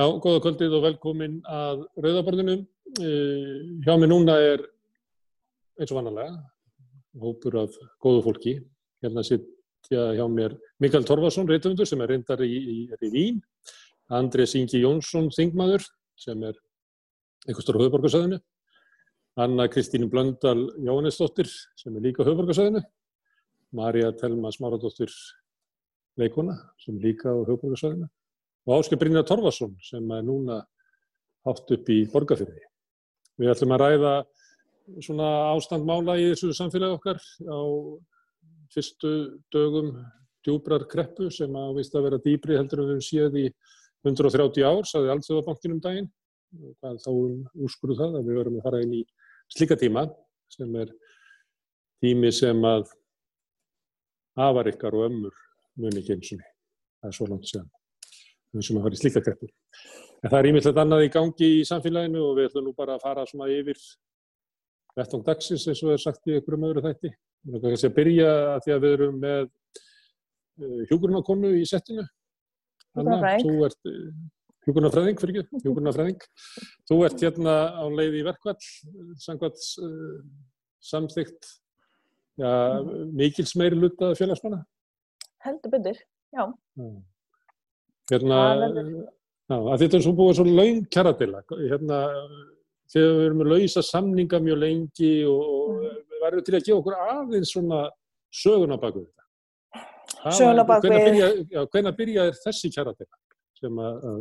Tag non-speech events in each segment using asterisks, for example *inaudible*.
Já, góða kvöldið og velkomin að Rauðaborðinu. Uh, hjá mig núna er eins og vannalega hópur af góðu fólki. Hérna sittja hjá mér Mikael Torfarsson, reytöfundur sem er reyndar í, í, í Vín. Andrés Ingi Jónsson, þingmaður sem er einhver stór á höfuborgarsöðinu. Anna Kristín Blöndal Jóhannesdóttir sem er líka á höfuborgarsöðinu. Marja Telma Smáradóttir leikona sem líka á höfuborgarsöðinu og Ásker Brynjar Torfarsson sem er núna hátt upp í borgarfyrði. Við ætlum að ræða svona ástandmála í þessu samfélagi okkar á fyrstu dögum djúbrar kreppu sem að vist að vera dýbri heldur en við séð í 130 ár, saði Alþjóðabankin um daginn. Hvað þá úrskuruð það að við verum að fara inn í slíka tíma sem er tími sem að afar ykkar og ömmur muni ekki eins og. Það er svo langt séðan sem að fara í slíka kreppu. En það er ímyndilegt annað í gangi í samfélaginu og við ætlum nú bara að fara svona yfir vettung dagsins eins og er sagt í einhverjum öðru þætti. Við erum kannski að byrja að því að við erum með uh, hjúgrunarkonu í settinu. Anna, þú ert uh, hjúgrunarfræðing, fyrir ekki, hjúgrunarfræðing. Þú ert hérna á leið í verkvall, samkvæmt uh, samþygt ja, mikils meiri luta félagsmanna. Heldur byrður, já. já. Hérna, þetta er svo búið svo laung kjaradila, hérna, þegar við erum að lausa samninga mjög lengi og, og mm. verður til að gefa okkur aðeins svona söguna baku þetta. Söguna baku við... Hvenna byrjaði þessi kjaradila? Að...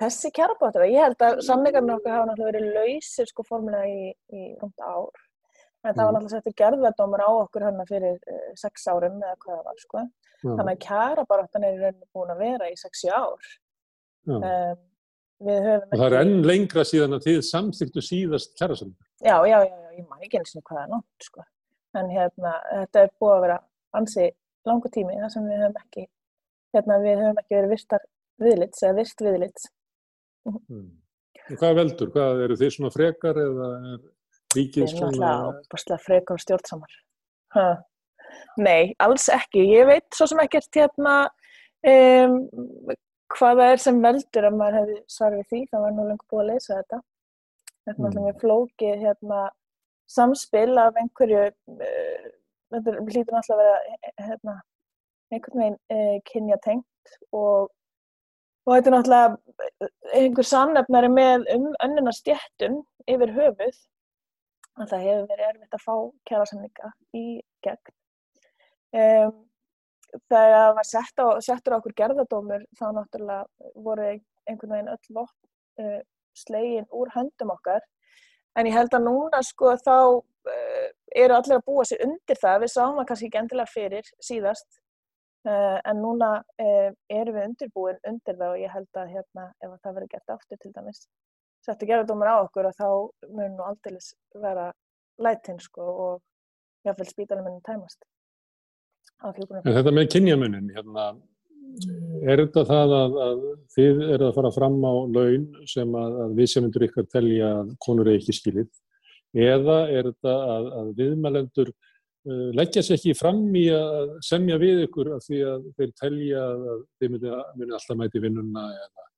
Þessi kjaradila, ég held að samningarna okkar hafa náttúrulega verið lausir sko formulega í, í rúmta ár. En það var náttúrulega settur gerðardómur á okkur hann fyrir uh, sex árum eða hvað það var sko. Já. Þannig að kjarabaráttan er í rauninu búin að vera í sexi ár. Um, og það er enn lengra síðan að þið samþyktu síðast kjarasamlingar. Já, já, já, já, ég maður ekki eins og hvað það er nátt sko. En hérna, þetta er búið að vera ansi langu tími þar sem við höfum ekki, hérna, við höfum ekki verið virtar viðlits eða virt viðlits. Mm. Hvað veldur? Hvað eru þið svona frekar eða er ríkið svona? Það er náttúrulega opastlega frekar stjórnsamar. Hæ? Nei, alls ekki. Ég veit svo sem ekkert hérna um, hvaða er sem veldur að maður hefði svarið því. Það var nú lengur búið að leysa þetta. Þetta er náttúrulega mm. flókið hérna, samspil af einhverju, uh, þetta hlýtur náttúrulega að vera hérna, einhvern veginn uh, kynjatengt og, og þetta er náttúrulega einhver sannefnari með um önnuna stjættum yfir höfuð. Það hefur verið erfitt að fá kjærasamlinga í gegn Um, þegar það var sett á, settur á okkur gerðardómur þá náttúrulega voru einhvern veginn öll vopn uh, slegin úr höndum okkar. En ég held að núna sko þá uh, eru allir að búa sér undir það. Við sáum það kannski ekki endilega fyrir síðast uh, en núna eru við undirbúin undir það og ég held að hérna ef það verður gert aftur til dæmis settur gerðardómur á okkur og þá mun nú aldrei vera lætinn sko og jáfnveil spítalum ennum tæmast þetta með kynjamunin, hérna, er þetta það að, að þið eru að fara fram á laun sem að, að við sem undur ykkar telja að konur er ekki skilið? Eða er þetta að, að viðmælendur uh, leggja sér ekki fram í að semja við ykkur af því að þeir telja að þeir muni alltaf mæti vinnuna eða,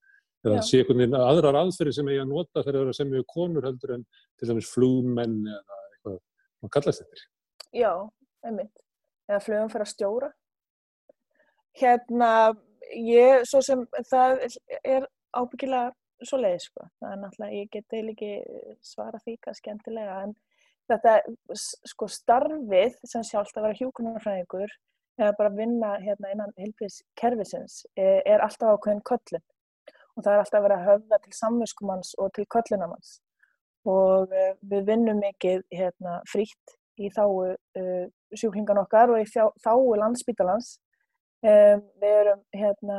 eða sé einhvern veginn aðrar aðferði sem eiga að nota þegar það er að semja við konur heldur en til dæmis flúmenn eða eitthvað, hvað kallast þetta? Já, einmitt eða flugum fyrir að stjóra. Hérna, ég, svo sem það er ábyggilega svo leið, sko. Það er náttúrulega, ég get eil ekki svara því hvað skemmtilega, en þetta, sko, starfið sem sjálft að vera hjúkunarfræðingur eða bara vinna hérna innan hilfiskerfisins er, er alltaf ákveðin köllin og það er alltaf vera að höfða til samvinskumanns og til köllunamanns og eh, við vinnum mikið hérna frítt í þáu uh, sjúklingan okkar og í þáu landsbítalans. Um, við erum hérna,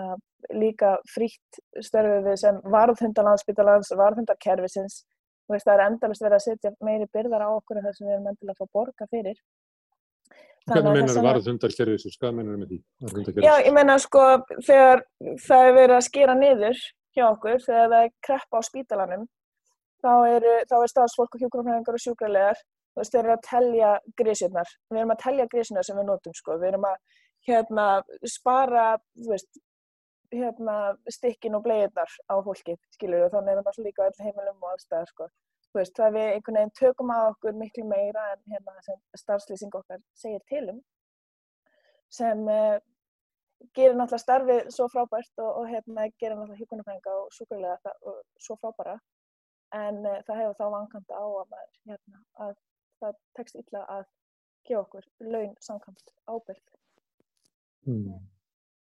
líka frítt störfið við sem varðhundar landsbítalans, varðhundarkerfisins. Það er endalust verið að setja meiri byrðar á okkur en það sem við erum endilega að fá borga fyrir. Hvernig meinar varðhundarkerfisins? Hvað meinar með því? Já, ég meina sko þegar það er verið að skera niður hjá okkur, þegar það er kreppa á spítalanum, þá er, er stafsfólk og hjókunarfræðingar og sjúkrarlegar þú veist, við erum að telja grísirnar, við erum að telja grísirnar sem við notum, sko, við erum að hérna spara, þú veist, hérna, stikkin og bleiðnar á fólki, skilur, og þannig er það líka öll heimilum og allstæðar, sko. Þú veist, það við einhvern veginn tökum að okkur miklu meira en hérna sem starfslýsing okkar segir tilum, sem uh, gerir náttúrulega starfið svo frábært og, og hérna gerir náttúrulega híkunarfrænga og súkulega svo frábæra, en uh, það hefur þá vankanta á að, maður, hérna, að það tekst illa að gefa okkur laun samkvæmt ábyrg. Hmm.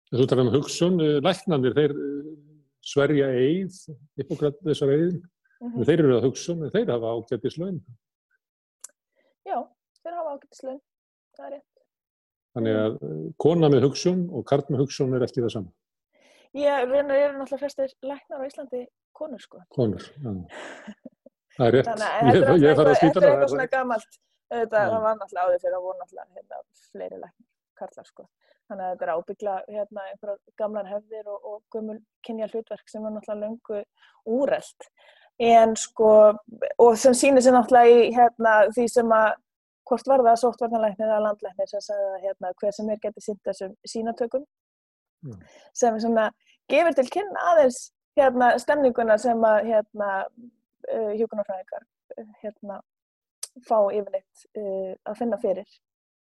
Þú talar um hugsun, læknandir, þeir sverja eið, hippokrat þessar eiðin, mm -hmm. þeir eru að hugsun, þeir hafa ágættislaun. Já, þeir hafa ágættislaun, það er rétt. Þannig að kona með hugsun og kart með hugsun er ekki það saman. Já, við erum náttúrulega flestir læknar á Íslandi konur, sko. Konur, já. *laughs* Það er rétt. Þannig að þetta er eitthvað svona gammalt. Þetta var náttúrulega áður fyrir að voru náttúrulega hérna, fleiri læknar, karlar, sko. Þannig að þetta er ábyggla hérna, einhverjar gamlar hefðir og, og gömul kynja hlutverk sem er náttúrulega löngu úreld. En sko, og sem sýnir sér náttúrulega í hérna, því sem að hvort var það sóttvarnalæknir eða landlæknir sem sagði að hérna, hver sem er getið sýnt þessum sínatökum mm. sem svona gefur til kynna aðeins hérna, stemninguna sem að hérna, uh, hjókunarfræðingar uh, hérna, fá yfirleitt uh, að finna fyrir.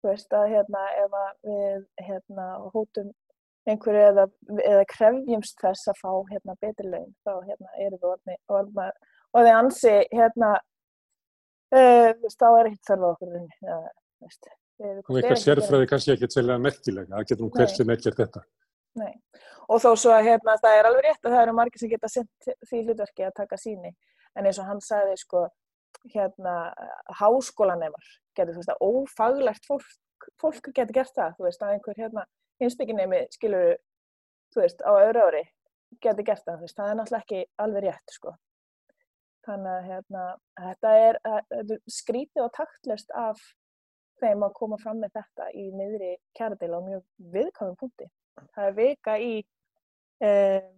Þú veist að hérna ef við hérna hótum einhverju eða, eða krefjumst þess að fá hérna betri laun þá hérna eru við orðni og það er ansi hérna þá er ekkert þarf okkur ja, og eitthvað sérfræði kannski ekki sérlega merkilega, það getur nú hver sem ekki er þetta. Nei, og þó svo að hérna það er alveg rétt að það eru margir sem geta sendt því hlutverki að taka síni en eins og hann sagði sko hérna háskólanemar getur þú veist að ófaglegt fólk, fólk getur gert það, þú veist að einhver hérna einsbygginemi skilur þú veist á öðru ári getur gert það, þú veist, það er náttúrulega ekki alveg rétt sko. Þannig að hérna þetta er, er skrítið og taktlust af þeim að koma fram með þetta í miðri kjæradil á mjög viðkvæmum punkti. Það er vika í eh,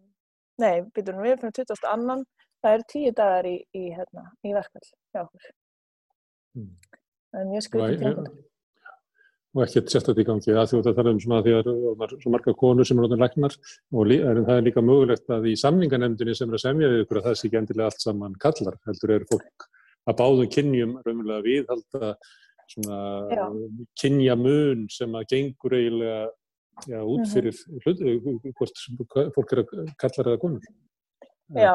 nei, byrjum við fyrir 2002 það eru tíu dagar í, í, hérna, í verkvall hjá okkur. Mm. Það er mjög skritið framkvæmdur. Og ekkert sérstaklega í gangi að þú ert að tala um svona því að það er svo marga konur sem er náttúrulega læknar og það er líka mögulegt að í samninganemdini sem er að semja við ykkur að það sé ekki endilega allt saman kallar, heldur eru fólk að báðum kynjum raunverulega viðhalda svona kynja mun sem að gengur eiginlega já, út mhm. fyrir hlut, hvort fólk er að kallar eða konur. Já,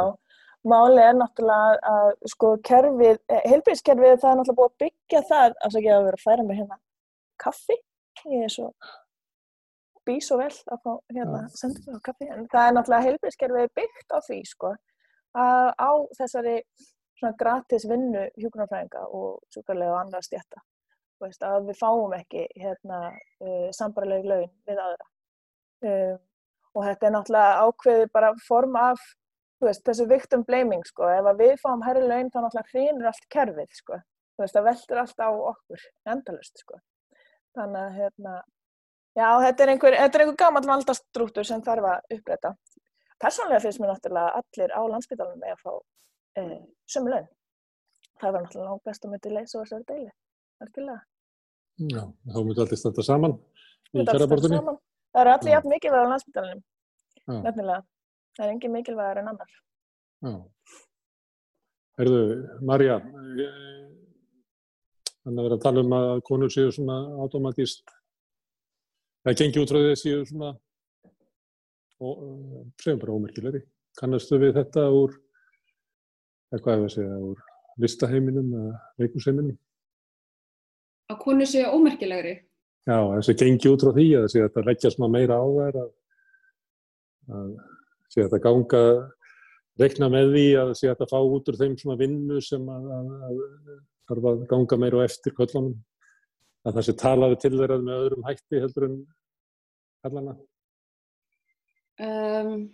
Máli er náttúrulega að sko kerfið, eh, heilbríðskerfið það er náttúrulega búið að byggja það, ekki að vera að færa mér hérna kaffi, ég er svo bí svo vel að fá hérna senda á kaffi, en það er náttúrulega heilbríðskerfið byggt á því sko að á þessari svona gratis vinnu hjúkunarfræðinga og sjúkarlega og andra stjætta, veist, að við fáum ekki hérna uh, sambarlegu laun við aðra. Um, og þetta er náttúrulega ákveði bara form af veist, þessu victim blaming sko, ef við fáum herri laun þá náttúrulega hrýnir allt kerfið sko, þú veist, það veldur allt á okkur, endalust sko. Þannig að, hérna, já, þetta er einhver, þetta er einhver gammal valdastrúttur sem þarf að uppræta. Personlega finnst mér náttúrulega allir á landsbytalunum með að fá eh, sömu laun. Það var náttúrulega langt best að myndi leysa þessari deili, verkilega. Já, þá myndi allir standa saman í kjærabortunni. Það eru allir jafn mikið verið á landsbytalunum, nefnilega. Það er engin mikilvægur en annar. Já. Herðu, Marja, þannig að vera að tala um að konur séu svona automatíst, það gengi út frá því að séu svona, og, segjum bara ómerkilegri. Kannastu við þetta úr, eitthvað ef að segja, úr listaheiminum eða leikusheiminum? Að konur séu ómerkilegri? Já, þess að gengi út frá því að þetta leggja svona meira á þær að, að sé það ganga, rekna með því að sé það fá út úr þeim svona vinnu sem að, að, að þarf að ganga meira og eftir köllunum. Að það sé talaði til þeirra með öðrum hætti heldur en kallana. Um,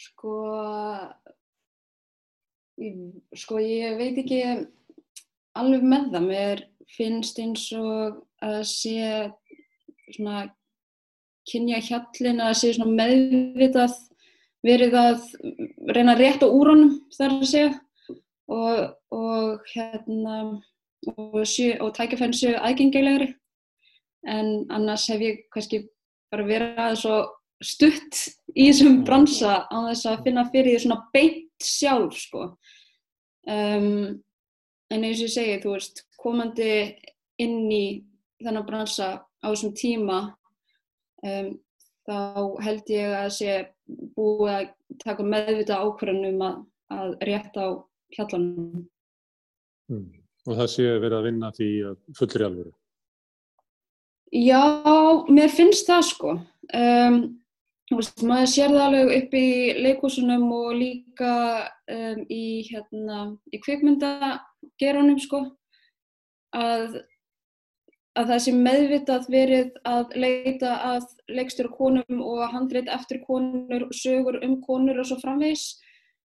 sko, sko ég veit ekki alveg með það. Mér finnst eins og að sé svona kynja hjallin að það sé svona meðvitað verið að reyna rétt á úrónum þar að segja. Og, og hérna og, og tækifærin séu aðgengilegri. En annars hef ég kannski bara verið aðeins svo stutt í þessum bransa á þess að finna fyrir því svona beint sjálf sko. Um, en eins og ég segi, þú veist, komandi inn í þennan bransa á þessum tíma um, þá held ég að sé búið að taka meðvita ákvarðanum að, að rétta á hjallanum. Mm. Og það sé verið að vinna því fullri alvöru? Já, mér finnst það sko. Um, maður sér það alveg upp í leikúsunum og líka um, í, hérna, í kvikmyndageranum sko, að, að það sé meðvitað verið að leita að leikstur konum og handreit eftir konur, sögur um konur og svo framvegs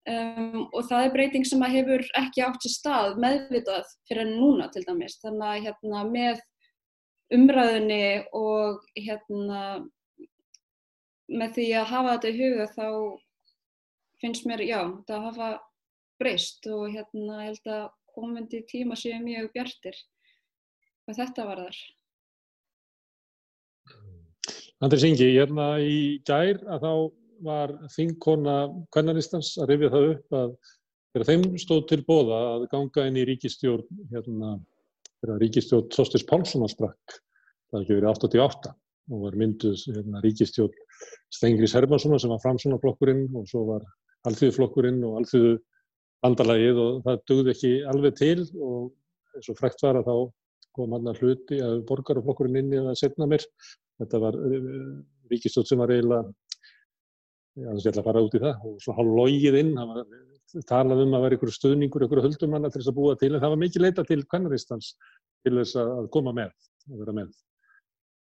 um, og það er breyting sem að hefur ekki átt sér stað meðvitað fyrir núna til dæmis, þannig að hérna, með umræðinni og hérna með því að hafa þetta í huga þá finnst mér, já, það hafa breyst og hérna ég held að komandi tíma séu mjög bjartir og þetta var þar. Andris Ingi, hérna í gær að þá var þingkona kvennaristans að rifja það upp að þegar þeim stóð til bóða að ganga inn í ríkistjórn hérna, þegar ríkistjórn Þorstis Pálssonar sprakk, það hefði verið 88 og var mynduð hérna, ríkistjórn Stengris Hermanssonar sem var framsunarflokkurinn og svo var alþjóðflokkurinn og alþjóðu bandalagið og það dugði ekki alveg til og eins og frekt var að þá kom hann að hluti að borgarflokkurinn inn í það setna mér. Þetta var uh, ríkistjórn sem var eiginlega, ég ætla að fara út í það og svo hálf logið inn, það var talað um að vera ykkur stuðningur, ykkur höldumanna til þess að búa til en það var mikið leita til kvennaristans til þess að koma með, að vera með.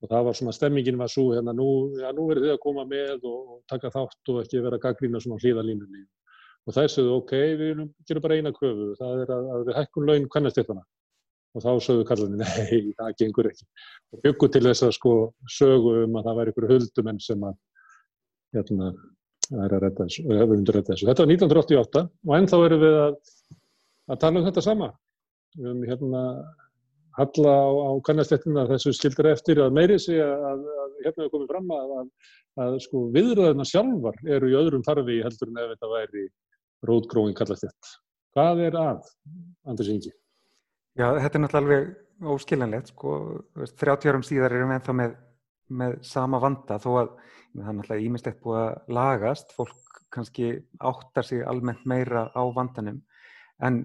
Og það var svona, stemmingin var svo hérna, nú, já, nú verður þið að koma með og taka þátt og ekki vera gaggrína svona hlýðalínunni og það er sögðu, ok, við gerum bara eina kröfu, það er að, við hækkum laun kvennastéttana og þá sögðu kallarni, *laughs* nei, það gengur ekki og byggu til þess að sko sögu um að það væri ykkur huldumenn sem að hérna, er að redda þessu, hefur undir redda þessu. Þetta var 1988 og ennþá erum við að, að tala um þetta sama um hérna halla á, á kannastettina þessu skildir eftir að meiri sig að, að hérna hefur komið fram að, að sko, viðröðuna sjálfar eru í öðrum farfi heldur en ef þetta væri rótgróin kallastett. Hvað er að, Anders Ingi? Já, þetta er náttúrulega alveg óskiljanlegt. Sko. 30 árum síðar erum við ennþá með, með sama vanda þó að það er náttúrulega ímislegt búið að lagast. Fólk kannski áttar sig almennt meira á vandanum en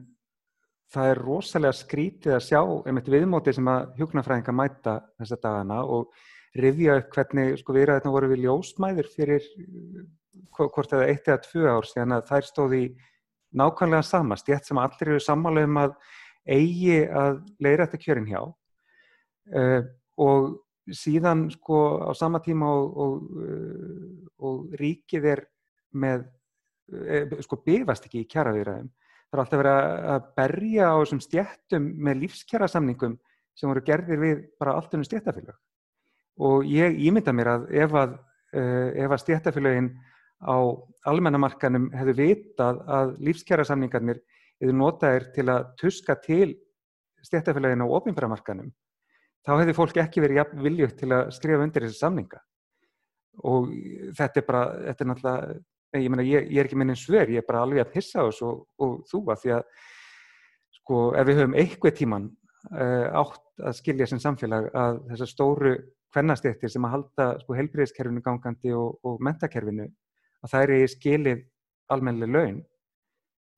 það er rosalega skrítið að sjá einmitt viðmótið sem að hjóknarfræðinga mæta þessa dagana og rifja upp hvernig sko viðræðina voru við ljósmæður fyrir hvort eða eitt eða tvö ár síðan að þær stóði nákvæmlega sama stjætt sem allir eru sammála um að eigi að leira þetta kjörin hjá uh, og síðan sko á sama tíma og, og, uh, og ríkið er með uh, sko bifast ekki í kjaraviðræðum. Það er alltaf verið að berja á þessum stjættum með lífskjara samningum sem voru gerðir við bara allt um stjættafélag og ég ímynda mér að ef að, uh, að stjættafélagin á almennamarkanum hefðu vitað að lífskjara samningarnir eða notaðir til að tuska til stjættafélagin á ofinbæramarkanum þá hefði fólk ekki verið viljugt til að skrifa undir þessi samninga. Og þetta er bara, þetta er náttúrulega ég, mena, ég, ég er ekki minni svör, ég er bara alveg að pissa á þessu og, og þú að því að sko ef við höfum eitthvað tíman uh, átt að skilja sem samfélag að þessar stóru hvernastéttir sem að halda sko helbriðiskerfinu gangandi og, og mentakerfinu að það er í skilið almennileg laun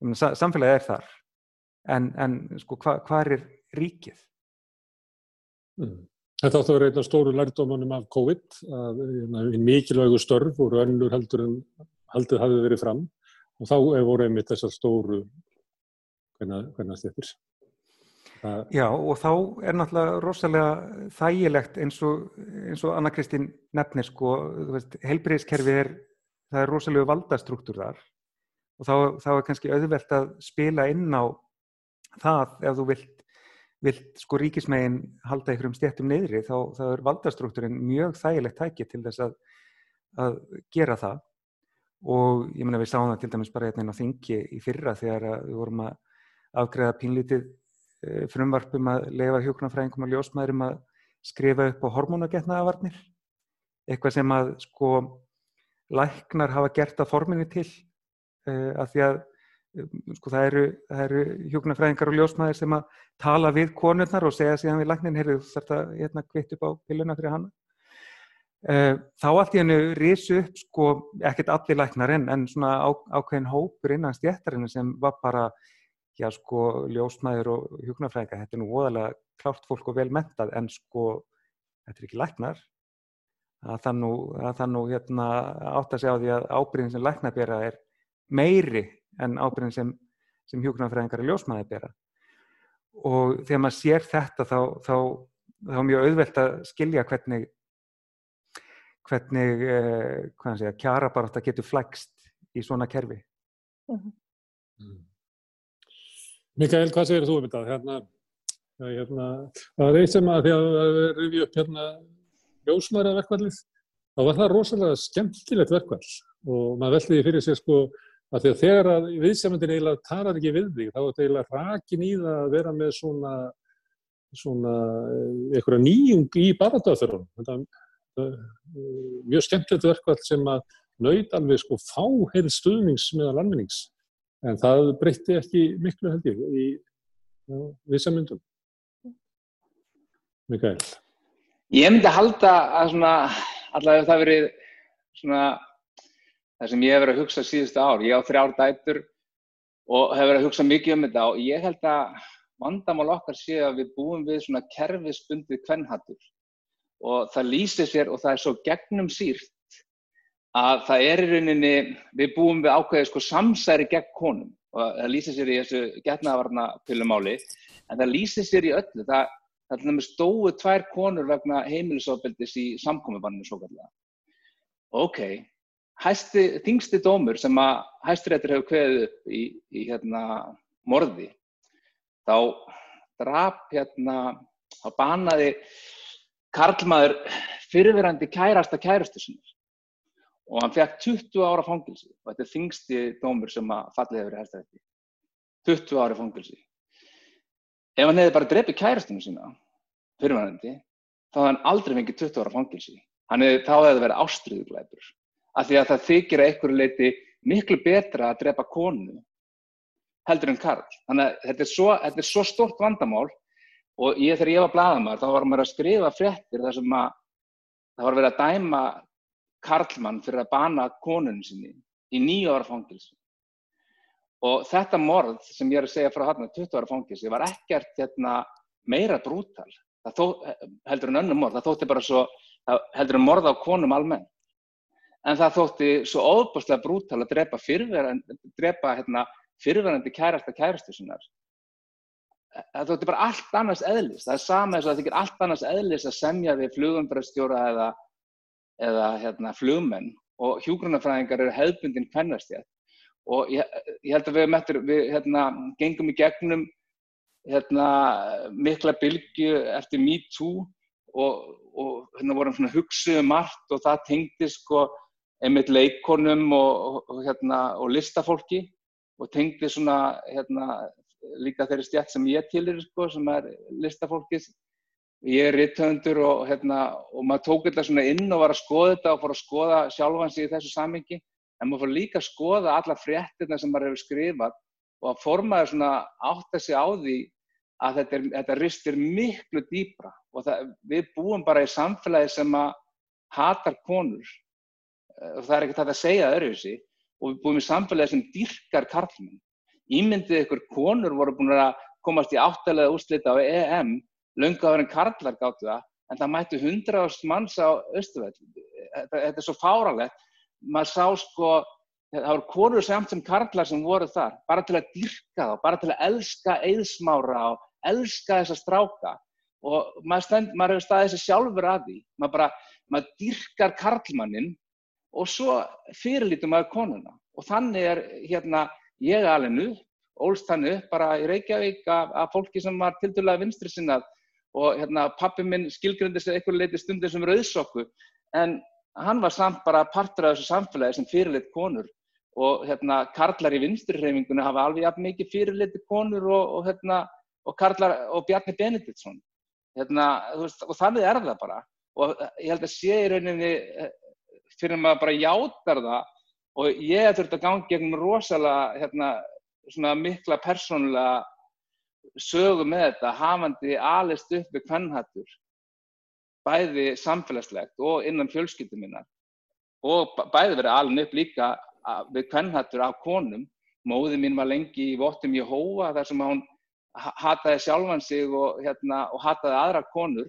samfélagið er þar en, en sko hvað hva er ríkið? Mm. Þetta áttu að vera einn af stóru lærdómanum af COVID að hérna, mikilvægu störf voru önnur heldur en haldið hafið verið fram og þá voru einmitt þessar stóru hvernig stjættir. Já og þá er náttúrulega rosalega þægilegt eins og, eins og Anna Kristín nefnir sko, helbriðskerfi er, það er rosalega valdastruktúr þar og þá, þá er kannski auðvelt að spila inn á það ef þú vilt, vilt sko ríkismegin halda ykkur um stjættum neyðri þá, þá er valdastruktúrin mjög þægilegt tæki til þess að, að gera það. Og ég menna við sáum það til dæmis bara hérna á þingi í fyrra þegar við vorum að afgreða pínlítið eh, frumvarpum að leifa hjóknarfræðingum og ljósmaðurum að skrifa upp á hormónagetnaðavarnir, eitthvað sem að sko læknar hafa gert að forminu til uh, af því að um, sko það eru, eru hjúknarfræðingar og ljósmaðir sem að tala við konurnar og segja síðan við læknin, heyrðu þú þarf að hérna kvitt upp á pilluna fyrir hana. Uh, þá allt í hennu risu upp sko, ekkert allir læknar en, en svona á, ákveðin hópur innan stjættarinn sem var bara já sko ljósmaður og hjúknarfræðingar, þetta er nú óðalega klárt fólk og vel mentað en sko þetta er ekki læknar að það nú, að það nú hérna, átt að segja á því að ábyrðin sem læknar bera er meiri en ábyrðin sem, sem hjúknarfræðingar og ljósmaður bera og þegar maður sér þetta þá, þá, þá er mjög auðvelt að skilja hvernig hvernig eh, segja, kjara bara þetta getur flækst í svona kerfi Mm -hmm. Mm. Mikael, hvað segir þú um þetta? Hérna, hérna, það er eitt sem að því að við rifjum upp hérna ljósmæraverkvallið, þá var það rosalega skemmtilegt verkvall og maður veldiði fyrir sér sko að því að þegar að viðsefnandin eiginlega talar ekki við þig, þá er þetta eiginlega rakin í það að vera með svona svona einhverja nýjung í barndaförunum. Þetta er mjög skemmtilegt verkvall sem að naut alveg sko fáheið stuðnings meðal almennings en það breytti ekki miklu held ég í viðsamundum. Mikael. Ég myndi halda að svona, allavega það verið svona það sem ég hef verið að hugsa síðustu ár. Ég á þrjár dætur og hef verið að hugsa mikið um þetta og ég held að vandamál okkar sé að við búum við svona kerfisbundið kvennhattur og það lýsir sér og það er svo gegnum sírt að það er í rauninni, við búum við ákveðið sko samsæri gegn konum og það lýsir sér í þessu getnaðavarna pilumáli en það lýsir sér í öllu. Það, það er dæmis stóðu tvær konur vegna heimilisofbeldis í samkomibanninu svo kallega. Ok, hæsti, þingsti dómur sem að hæstiréttur hefur kveðið upp í, í hérna morði, þá drap hérna, þá banaði karlmaður fyrirverandi kærasta kærastu sinni og hann fekk 20 ára fangilsi og þetta er þingsti dómur sem að fallið hefur í hæstarétti. 20 ára fangilsi. Ef hann hefði bara drefið kærastunum sína, fyrirverandi, þá hefði hann aldrei fengið 20 ára fangilsi. Hefði, þá hefði það verið ástriðuglæpur. Af því að það þykir að einhverju leiti miklu betra að drepa konu heldur en karl. Þannig að þetta er svo, þetta er svo stort vandamál og ég þegar ég var bladamær þá var maður að skrifa fréttir þar sem að það var verið að dæma karlmann fyrir að bana konunum sinni í nýju ára fangilsi. Og þetta morð sem ég er að segja frá hann að 20 ára fangilsi var ekkert hérna, meira brútal. Þó, heldur en önnum morð, það þótti bara svo, heldur en morð á konum almennt. En það þótti svo óbúslega brútal að drepa fyrirverandi, drepa hérna, fyrirverandi kærasta kærastu sinnar. Það þótti bara allt annars eðlis. Það er sama eins og það þykir allt annars eðlis að semja við flugumbröðstjóra eða eða hérna, flugmenn og hjúgrunafræðingar eru hefðbundin kvennastjætt og ég, ég held að við, mettur, við hérna, gengum í gegnum hérna, mikla bylgu eftir MeToo og, og hérna, vorum hugsuðu um margt og það tengdi sko einmitt leikonum og, og, hérna, og listafólki og tengdi svona hérna, líka þeirri stjætt sem ég tilir sko, sem er listafólkið. Ég er ritthöndur og, hérna, og maður tók þetta svona inn og var að skoða þetta og fór að skoða sjálfan sig í þessu sammingi en maður fór líka að skoða alla fréttina sem maður hefur skrifað og að formaður svona átt að segja á því að þetta, er, þetta ristir miklu dýbra og það, við búum bara í samfélagi sem að hatar konur það er ekkert að segja öðruvísi og við búum í samfélagi sem dyrkar karlmenn. Ímyndið ykkur konur voru búin að komast í áttalega úrslita á EM löngu áður en karlar gáttu það, en það mættu hundraðast manns á Östuvell. Þetta, er svo fáralegt. Maður sá sko, það voru konur samt sem karlar sem voru þar, bara til að dyrka þá, bara til að elska eðsmára og elska þessa stráka. Og maður, stend, maður hefur staðið þessi sjálfur að því. Maður bara, maður dyrkar karlmannin og svo fyrirlítum maður konuna. Og þannig er hérna, ég alveg upp, ólst þannig upp bara í Reykjavík af, af fólki sem var til dæla vinstri sinnað og hérna, pappi minn skilgrindi sig eitthvað leiti stundir sem rauðsokku en hann var samt bara partur af þessu samfélagi sem fyrirleitt konur. Og hérna, karlar í vinstrirreifingunni hafa alveg jafn mikið fyrirleitt konur og, og, hérna, og, karlar, og Bjarni Benediktsson. Hérna, veist, og þannig er það bara. Og ég held að sé í rauninni fyrir maður bara játar það. Og ég hef þurft að ganga gegn rosalega hérna, mikla persónulega sögu með þetta hafandi alist upp við kvennhattur bæði samfélagslegt og innan fjölskyldum minna og bæði verið alin upp líka við kvennhattur af konum. Móði mín var lengi í Vottum Jehova þar sem hún hataði sjálfan sig og, hérna, og hataði aðra konur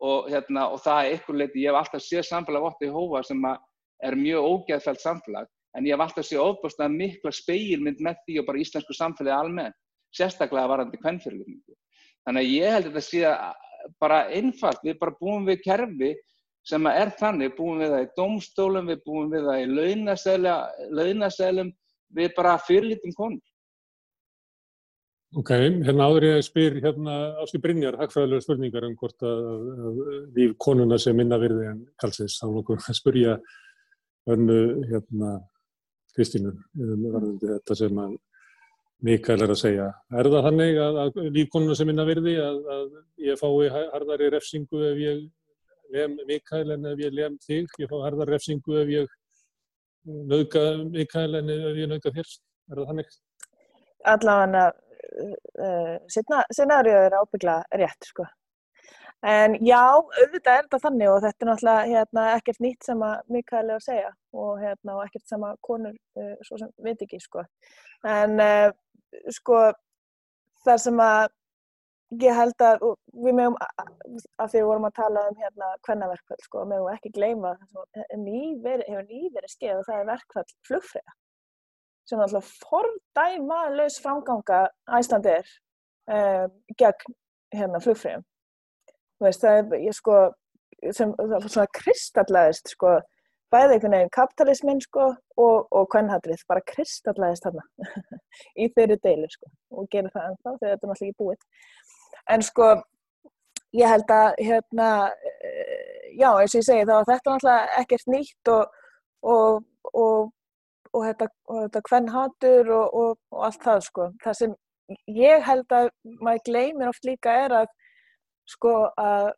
og, hérna, og það er ykkur leiti, ég hef alltaf séð samfélag Vottum Jehova sem er mjög ógeðfælt samfélag en ég hef alltaf séð ofbúrslega mikla speilmynd með því og bara íslensku samfélagi almennt, sérstaklega varandi kvennfyrirlitningu. Þannig að ég held að þetta sé bara einfalt, við bara búum við kerfi sem er þannig, búum við það í domstólum, við búum við það í launaselum, við bara fyrirlitum konur. Ok, hérna áður ég spyr hérna Áski Brynjar, hagfræðilega spurningar um hvort að, að líf konuna sé minna virði en kalsins. Þá nokkuð að spurja önnu hérna Kristínu um þetta sem að Mikael er að segja. Er það þannig að, að líf konuna sé minna virði að, að ég fái harðari refsingu ef ég lem Mikael en ef ég lem þig? Ég fái harðari refsingu ef ég nauðga Mikael en ef ég nauðga þér? Er það þannig? Allavega uh, scenarið er ábyggla rétt sko. En já, auðvitað er þetta þannig og þetta er náttúrulega hérna, ekkert nýtt sem að Mikael er að segja og, hérna, ekkert sem að konur uh, svo sem veit ekki sko. En uh, sko þar sem að ég held að við meðum að því við vorum að tala um hérna hvennaverkvall sko, meðum ekki gleyma það hefur nýverið skeið og það er verkvall flugfræða sem alltaf fordæmaðlaus framganga æslandir um, gegn hérna flugfræðum veist, það er sko sem svona kristallæðist sko bæði einhvern veginn kapitalismin sko og, og kvennhatrið bara kristallæðist þarna *laughs* í þeirri deilu sko og gerir það ennþá þegar þetta er náttúrulega ekki búið. En sko ég held að hérna já eins og ég segi þá þetta er náttúrulega ekkert nýtt og og, og, og þetta, þetta kvennhatur og allt það sko. Það sem ég held að maður gleymir oft líka er að sko að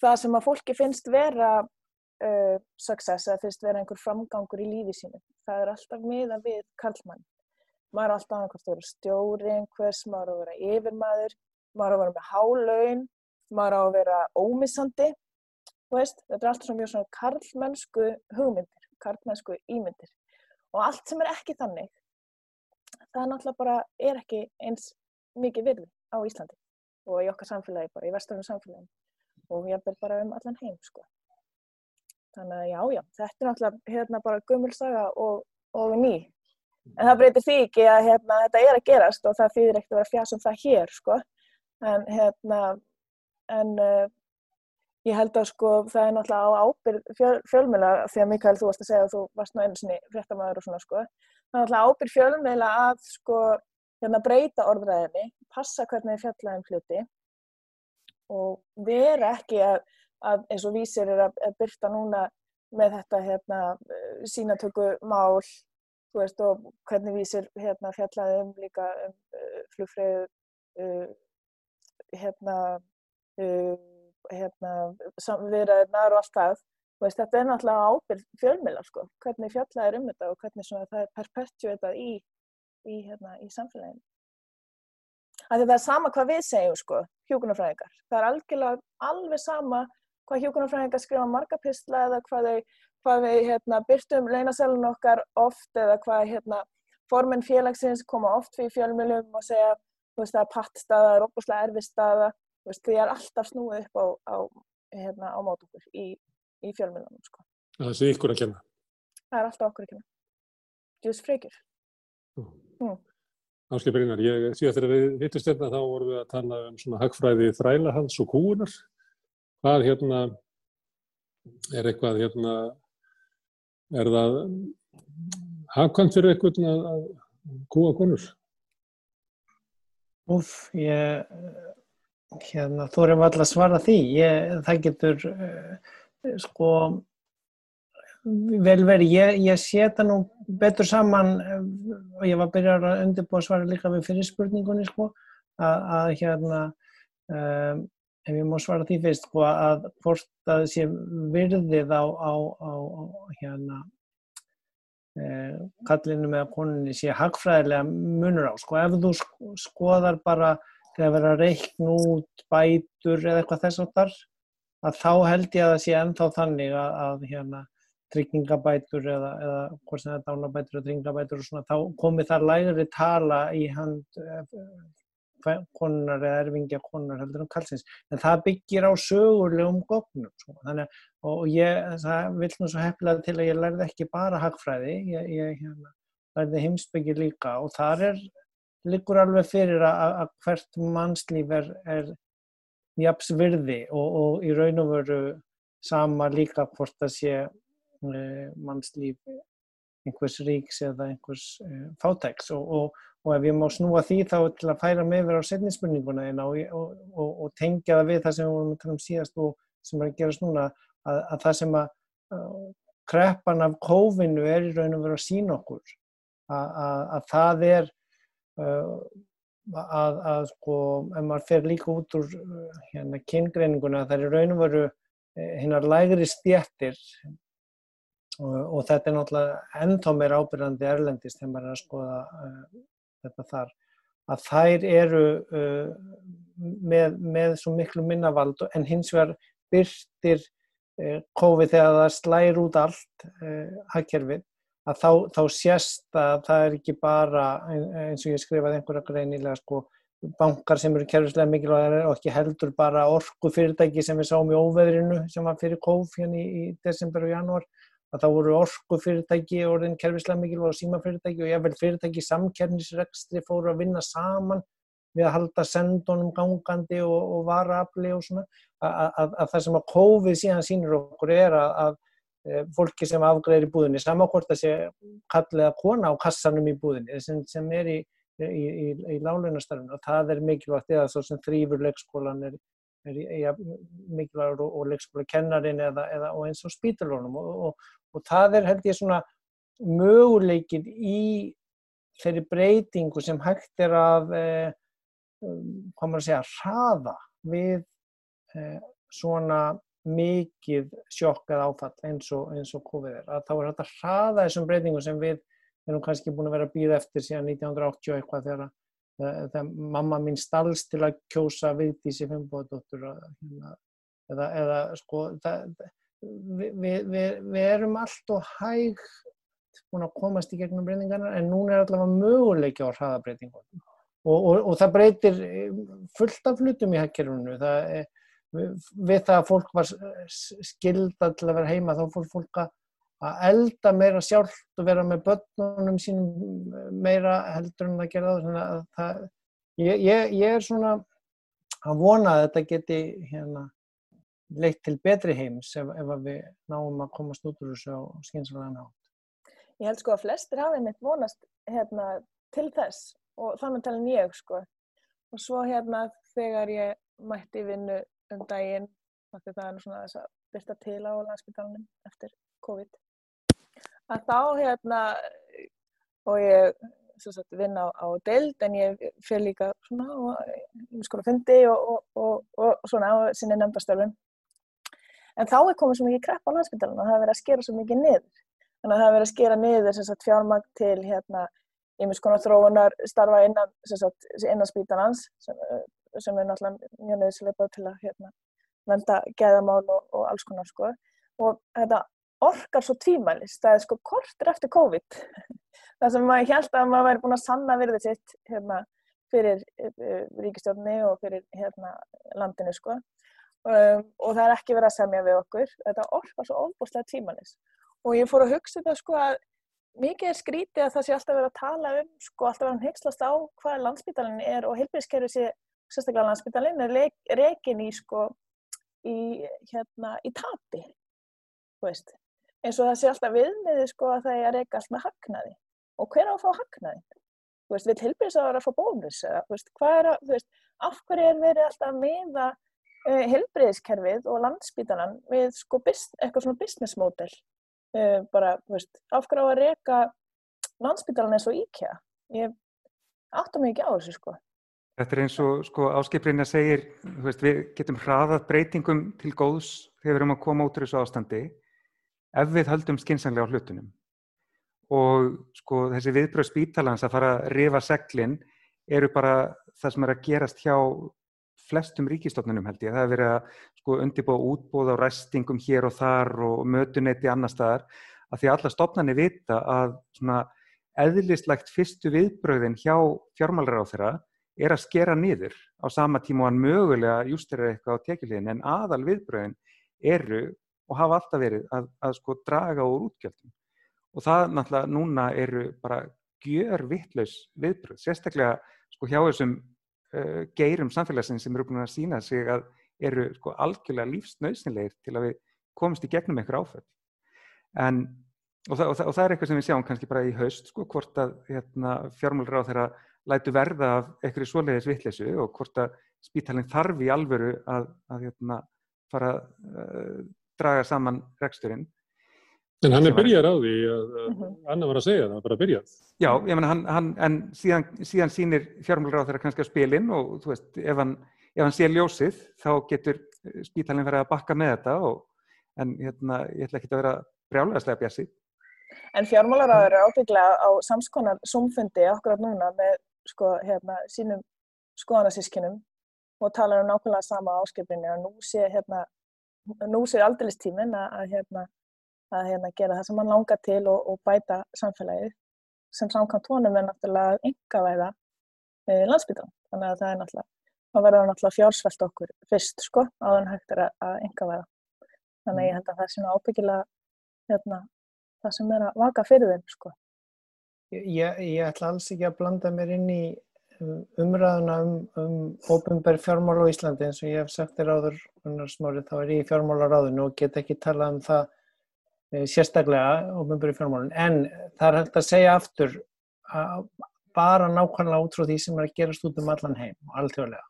það sem að fólki finnst vera uh, success eða finnst vera einhver framgangur í lífi sínu það er alltaf miða við karlmann. Maður er alltaf einhvert að vera stjóri einhvers, maður er að vera yfirmaður maður er að vera með hálaun maður er að vera ómissandi veist, þetta er alltaf mjög svona karlmennsku hugmyndir karlmennsku ímyndir og allt sem er ekki þannig það náttúrulega bara er ekki eins mikið virði á Íslandi og í okkar samfélagi bara, í vesturinn samfélagi og ég er bara um allan heim sko. þannig að já, já þetta er náttúrulega hérna bara gummulsaga og, og ný en það breytir því ekki að hérna, þetta er að gerast og það þýðir ekkert að vera fjasum það hér sko. en hérna en uh, ég held að sko það er náttúrulega á ábyrð fjöl, fjölmjöla því að Mikael þú varst að segja að þú varst nú einu sinni fréttamaður og svona sko. Það er náttúrulega ábyrð fjölmjöla að sko hérna breyta orðræðinni, passa hvernig þið fjallaðum hluti og vera ekki að, að eins og vísir er að, að byrta núna með þetta hérna sínatöku mál, þú veist og hvernig vísir hérna fjallaðum líka um uh, flugfröðu uh, hérna uh, hérna viðræðinar og allt það veist, þetta er náttúrulega ábyrg fjölmiðlar sko, hvernig fjallaðir um þetta og hvernig það er perpetuitað í í, hérna, í samfélaginu. Það er sama hvað við segjum sko, hjókunarfræðingar. Það er algjörlega alveg sama hvað hjókunarfræðingar skrifa margapistla eða hvað við, hvað við hérna, byrtum leinaselun okkar oft eða hvað hérna, formin félagsins koma oft fyrir fjölmjölum og segja veist, að pattstaða er opuslega staða. Því er alltaf snúið upp á, á, hérna, á mót okkur í, í fjölmjölunum. Sko. Það sé ykkur að kenna. Það er alltaf okkur að kenna. Djús frekjur. Mm. Áskil Brynjar, ég síðan þegar við hittust hérna þá vorum við að tala um svona hagfræði þrælahals og kúunar. Hvað hérna, er eitthvað hérna, er það hagkvæmt fyrir eitthvað að, að kúa konur? Úf, ég, hérna, þú erum alltaf svara því. Ég, það getur, uh, sko, vel verið, ég, ég seta nú betur saman og ég var að byrja að undirbúa svara líka við fyrir spurningunni sko að, að hérna um, ef ég má svara því fyrst, sko, að hvort að sé virðið á, á, á, á hérna, eh, kallinu með koninni sé hagfræðilega munur á. Sko, ef þú sk- skoðar bara þegar verið að reikna út bætur eða eitthvað þess áttar, að þá held ég að það sé ennþá þannig að, að hérna, tryggingabætur eða, eða hvort sem það er dánabætur og tryggingabætur og svona, þá komi þar lægri tala í hand eh, konunar eða erfingja konunar heldur um kallsins. En það byggir á sögulegum gognum. Sko. Þannig að og ég, það vil nú svo hefnilega til að ég lærði ekki bara hagfræði, ég, ég hérna, lærði heimsbyggi líka og þar er, liggur alveg fyrir að, að hvert mannslíf er, er jafns virði og, og í raun og veru sama líka hvort það sé uh, mannslíf einhvers ríks eða einhvers uh, fátæks. Og, og, og ef ég má snúa því þá til að færa mig yfir á setni spurninguna þína og, og, tengja það við það sem við vorum að tala um síðast og sem er að gerast núna að, að það sem að kreppan af kófinu er í raun og veru að sína okkur. Að, að, að það er að, að sko, ef maður fer líka út úr hérna kyngreininguna, það er raun og veru hinnar lægri stjættir og, og þetta er náttúrulega ennþá meira ábyrðandi erlendist þegar maður er að skoða uh, þetta þar, að þær eru uh, með, með svo miklu minnavald en hins vegar byrtir uh, COVID þegar það slæir út allt hagkerfið að þá, þá sést að það er ekki bara eins og ég skrifaði einhverja greinilega sko bankar sem eru kerfislega mikilvægir og ekki heldur bara orku fyrirtæki sem við sáum í óveðrinu sem var fyrir kóf hérna í, í desember og janúar að þá voru orku fyrirtæki orðin kerfislega mikilvæg og síma fyrirtæki og jável fyrirtæki samkernisrekstri fóru að vinna saman við að halda sendunum gangandi og, og varaafli og svona. Að, að, að það sem að kófið síðan sínur okkur er að fólki sem afgreðir í búðinni, samakvort að sé kallið að kona á kassanum í búðinni sem, sem er í, í, í, í lálunastarfinu og það er mikilvægt eða svo sem þrýfur leikskólan er, er ja, mikilvægur og, og leikskólakennarin eða, eða og eins og spítalónum og, og, og það er held ég svona möguleikin í þeirri breytingu sem hægt er að eh, hvað maður að segja, hraða við eh, svona mikið sjokk eða áfall eins og, eins og COVID er, að þá er þetta hraða þessum breytingum sem við erum kannski búin að vera að býða eftir síðan 1980 eitthvað þegar, þegar mamma mín stalst til að kjósa Vigdísi Fimboðdóttur eða, eða sko það, við, við, við, erum allt og hæg búin að komast í gegnum breytingarna en núna er allavega möguleiki á hraðabreytingum. Og, og, og það breytir fullt af hlutum í hækkerfunu það er við það að fólk var skilda til að vera heima þá fór fólk að elda meira sjálft og vera með börnunum sínum meira heldur en það gerða það. það ég, ég, ég er svona að vona að þetta geti hérna, leitt til betri heims ef, ef við náum að komast út úr þessu á skynsalega nátt. Ég held sko að flestir hafið mitt vonast hérna, til þess og þannig talin ég sko og svo hérna þegar ég mætti vinnu um daginn það er svona þess að byrsta til á landsbytalanum eftir COVID. Að þá hérna og ég sagt, vinn á, á deild en ég fyrir líka svona og ég skoða fundi og, og, og, og svona á sinni nefndastöfum en þá er komið svo mikið krepp á landsbytalanum og það er verið að skera svo mikið niður. Þannig að það er verið að skera niður sagt, fjármagn til hérna ég konar þróunar starfa innan, innan spítalans sem, er náttúrulega mjög nöðslega til að hérna, venda gæðamál og, og alls konar sko. Og þetta orkar svo tvímælist, það er sko kortur eftir COVID. *laughs* það sem maður held að maður væri búin að sanna virðið sitt hérna, fyrir uh, ríkistjórni og fyrir hérna, landinu sko. Um, og það er ekki verið að semja við okkur. Þetta orkar svo ofbúslega tvímælist. Og ég fór að hugsa þetta sko að mikið er skrítið að það sé alltaf verið að tala um, sko alltaf verið að heikslast á hvað landsbytalinni er og heilbíðiskerfið sé sérstaklega landsbytalinn er rekin í sko í hérna í tapi eins og það sé alltaf viðmiði sko að það er að reka allt með hagnaði. Og hver á að fá hagnaði? Veist, við tilbyrjum að fá bónus veist, að, veist, af hverju er verið alltaf að miða uh, helbriðiskerfið og landsbytalan við sko eitthvað svona business model? Uh, bara, af hverju á að reka landsbytalan eins og IKEA? Ég áttum ekki á þessu sko Þetta er eins og sko, áskiprinja segir, veist, við getum hraðað breytingum til góðs þegar við erum að koma út úr þessu ástandi ef við höldum skynsanglega á hlutunum. Og sko, þessi viðbröð spítalans að fara að rifa seglinn eru bara það sem er að gerast hjá flestum ríkistofnunum held ég. Það er verið að sko, undirbúa útbúð á ræstingum hér og þar og mötunetti annar staðar að því að alla stofnarnir vita að eðlislegt fyrstu viðbröðin hjá fjármálrar á þeirra er að skera niður á sama tíma og hann mögulega jústir eitthvað á tekjulegin en aðal viðbröðin eru og hafa alltaf verið að, að sko draga úr útgjöldum. Og það náttúrulega núna eru bara gjör vittlaus viðbröð, sérstaklega sko hjá þessum uh, geirum samfélagsins sem eru búin að sína sig að eru sko algjörlega lífsnausinleir til að við komumst í gegnum einhver áföll. En og það, og, það, og það er eitthvað sem við sjáum kannski bara í haust sko hvort að hérna, fjármálur á þeirra lætu verða af einhverju svoleiðis vittlesu og hvort að spítalinn þarf í alvöru að, að hérna, fara að uh, draga saman reksturinn. En hann er byrjar á því að uh, Anna var að segja það, bara byrjað. Já, ég menna hann, hann, en síðan, síðan sínir fjármálur á þeirra kannski á spilin og þú veist, ef hann, ef hann sé ljósið þá getur spítalinn verið að bakka með þetta og, en hérna, ég ætla ekki að vera brjálæðislega bjassið. En fjármálaráður er ábygglega á samskonar sumfundi akkurat núna með sko, hérna, sínum skoðanarsískinum og talar um nákvæmlega sama áskipinni og nú sé, hérna, nú sé aldeilistímin að, að, hérna, að hérna, gera það sem hann langar til og, og bæta samfélagið sem samkvæmt honum er náttúrulega engavæða e, landsbyttan. Þannig að það er náttúrulega, það verður náttúrulega fjársvelt okkur fyrst sko, áður en hægt er að, engavæða. Þannig að ég held að það er svona ábyggilega hérna, það sem er að vaka fyrir þeim sko. Ég, ég ætla alls ekki að blanda mér inn í umræðuna um, um óbyrnbær fjármál á Íslandi. Eins og ég hef sagt þér áður smári, þá er ég í fjármálaráðinu og get ekki talað um það e, sérstaklega óbyrnbær fjármálun en það er hægt að segja aftur að bara nákvæmlega út frá því sem er að gerast út um allan heim og alltjóðlega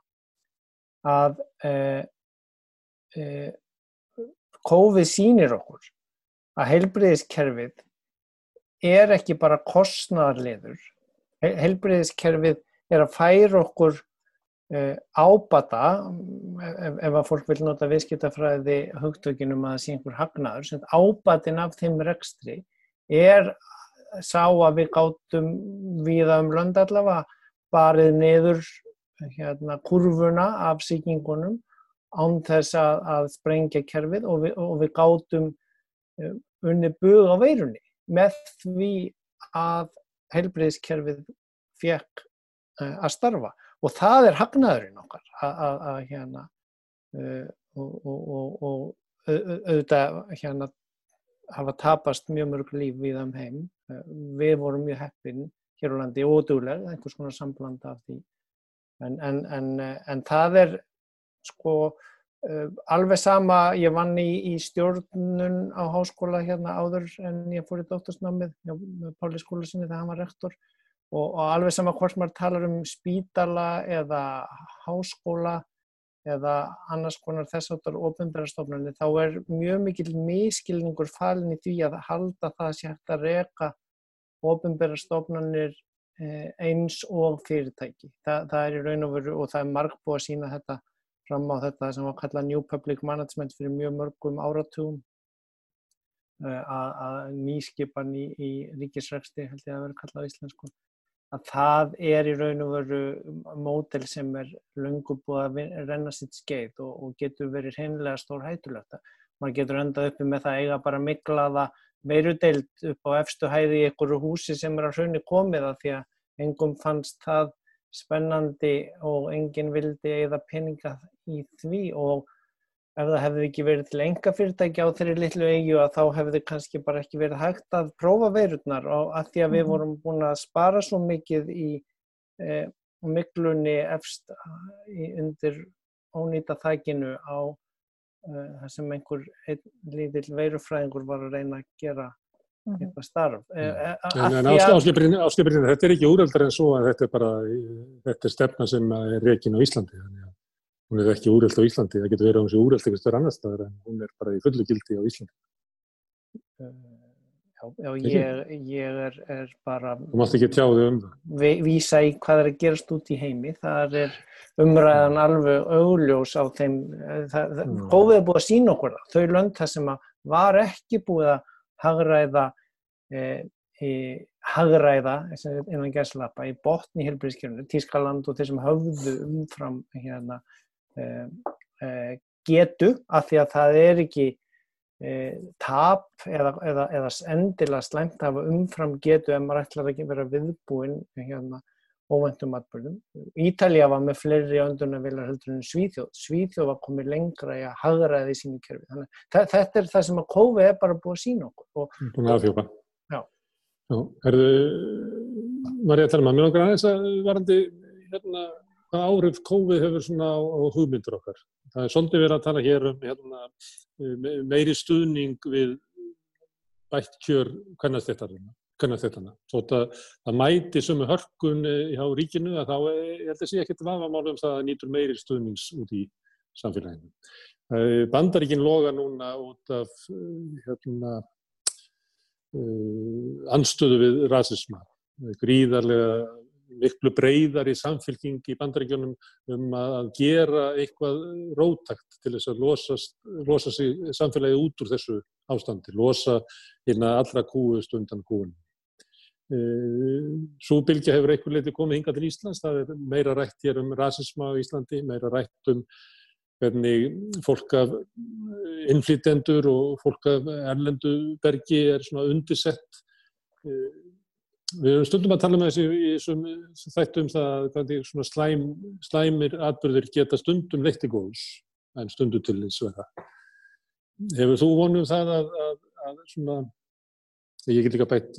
að e, e, COVID sýnir okkur að heilbriðiskerfið er ekki bara kostnarliður. Helbriðiskerfið er að færa okkur uh, ábata, ef, ef að fólk vil nota viðskiptafræði hugtökinum að það sé einhver hagnaður, sem ábatin af þeim rekstri er sá að við gáttum viða um lönd allavega barið niður hérna, kurvuna af síkingunum án þess að, að sprengja kerfið og við, og við gáttum uh, unni buð á veirunni með því að heilbreyðskerfið fekk uh, að starfa og það er hagnaðurinn okkar að hérna uh, og, og, og auðvitað hérna hafa tapast mjög mörg líf við um heim. Uh, við vorum mjög heppin hér á landi og dúlega, einhvers konar sambland af því. En, en, en, en það er sko alveg sama, ég vann í, í stjórnun á háskóla hérna áður en ég fór í dóttorsnámið með Páli skóla sinni þegar hann var rektor og, og alveg sama hvort maður talar um spítala eða háskóla eða annars konar þess áttar ofinbærastofnarnir þá er mjög mikil miskilningur falin í því að halda það sé hægt að reka ofinbærastofnarnir eh, eins og fyrirtæki. Þa, það er í raun og veru og það er marg búið að sína þetta fram á þetta sem var kallað New Public Management fyrir mjög mörgum áratugum. Eh, að nýskipan í, í ríkisræksti held ég að vera kallað á íslensku. Að það er í raun og veru mótel sem er lungu búið að renna sitt skeið og, og getur verið hreinlega stór hættulegt. Maður getur endað uppi með það eiga bara miklaða veirudeild upp á efstu hæði í einhverju húsi sem er að hraunni komið að því að engum fannst það spennandi og enginn vildi eða peninga í því og ef það hefði ekki verið til enga fyrirtæki á þeirri litlu eigju að þá hefði kannski bara ekki verið hægt að prófa veirurnar og að því að við mhm. vorum búin að spara svo mikið í e, miklunni efst í, undir ónýta þækinu á e, það sem einhver lítill veirufræðingur var að reyna að gera. Eitthvað starf. Mm. En, en áskipirinn, þetta er ekki úröldar en svo að þetta er bara, þetta er stefna sem er reygin á Íslandi, þannig að hún er ekki úröld á Íslandi, það getur verið á þessu úröld eitthvað stöður annar staðar en hún er bara í fullu gildi á Íslandi. Já, Já, já ég, ég er, er bara Þú mátt ekki tjá þig um það. vísa í hvað er að gerast út í heimi. Það er umræðan alveg augljós á þeim. eh, Það, það, Mm. COVID er búið að sína okkur það. Þau lönd það sem að var ekki búið að hagræða e, e, hagræða innan gæslappa í botni helbriðskjörnu, Tískaland og þeir sem höfðu umfram hérna, e, e, getu af því að það er ekki e, tap eða, eða, eða endilega slæmt að hafa umfram getu ef maður ætlar að vera viðbúinn hérna, óvæntum atbyrðum. Ítalja var með fleiri öndunarvilar heldur en Svíþjóð. Svíþjóð var komið lengra í að hagraði sínu kerfi. Þannig, þetta er það sem að COVID er bara búið að sína okkur. Og, Búin að afhjópa. Já. Já, herðu, Marja Telma, mér langar aðeins að varandi hérna, hvað áhrif COVID hefur svona á, á hugmyndur okkar. Það er svolítið verið að tala hér um hérna, me- meiri stuðning við bætt kjör kvennastéttana. Svo að það mæti sömu hörkun eh, hjá ríkinu að þá eh, ég held að sé ekkert vafamál um það að nýtur meiri stuðnings út í samfélaginu. Eh, Bandaríkin loga núna út af hérna, anstöðu við rasisma. Gríðarlega miklu breyðar í samfélking í bandaríkjunum um að gera eitthvað rótakt til þess að losa, losa sig samfélagi út úr þessu ástandi, losa hérna allra kúust undan kúunum. Svo bylgja hefur einhver leiti komið hinga til Íslands, það er meira rætt hér um rasisma á Íslandi, meira rætt um hvernig fólk af innflytjendur og fólk af erlendu bergi er svona undisett. Við erum stundum að tala með þessi í þættum það hvernig svona slæm, slæmir atbyrðir geta stundum leitt í góðs en stundum til þess vera. Hefur þú vonum það að, að, að svona, ég get líka bætt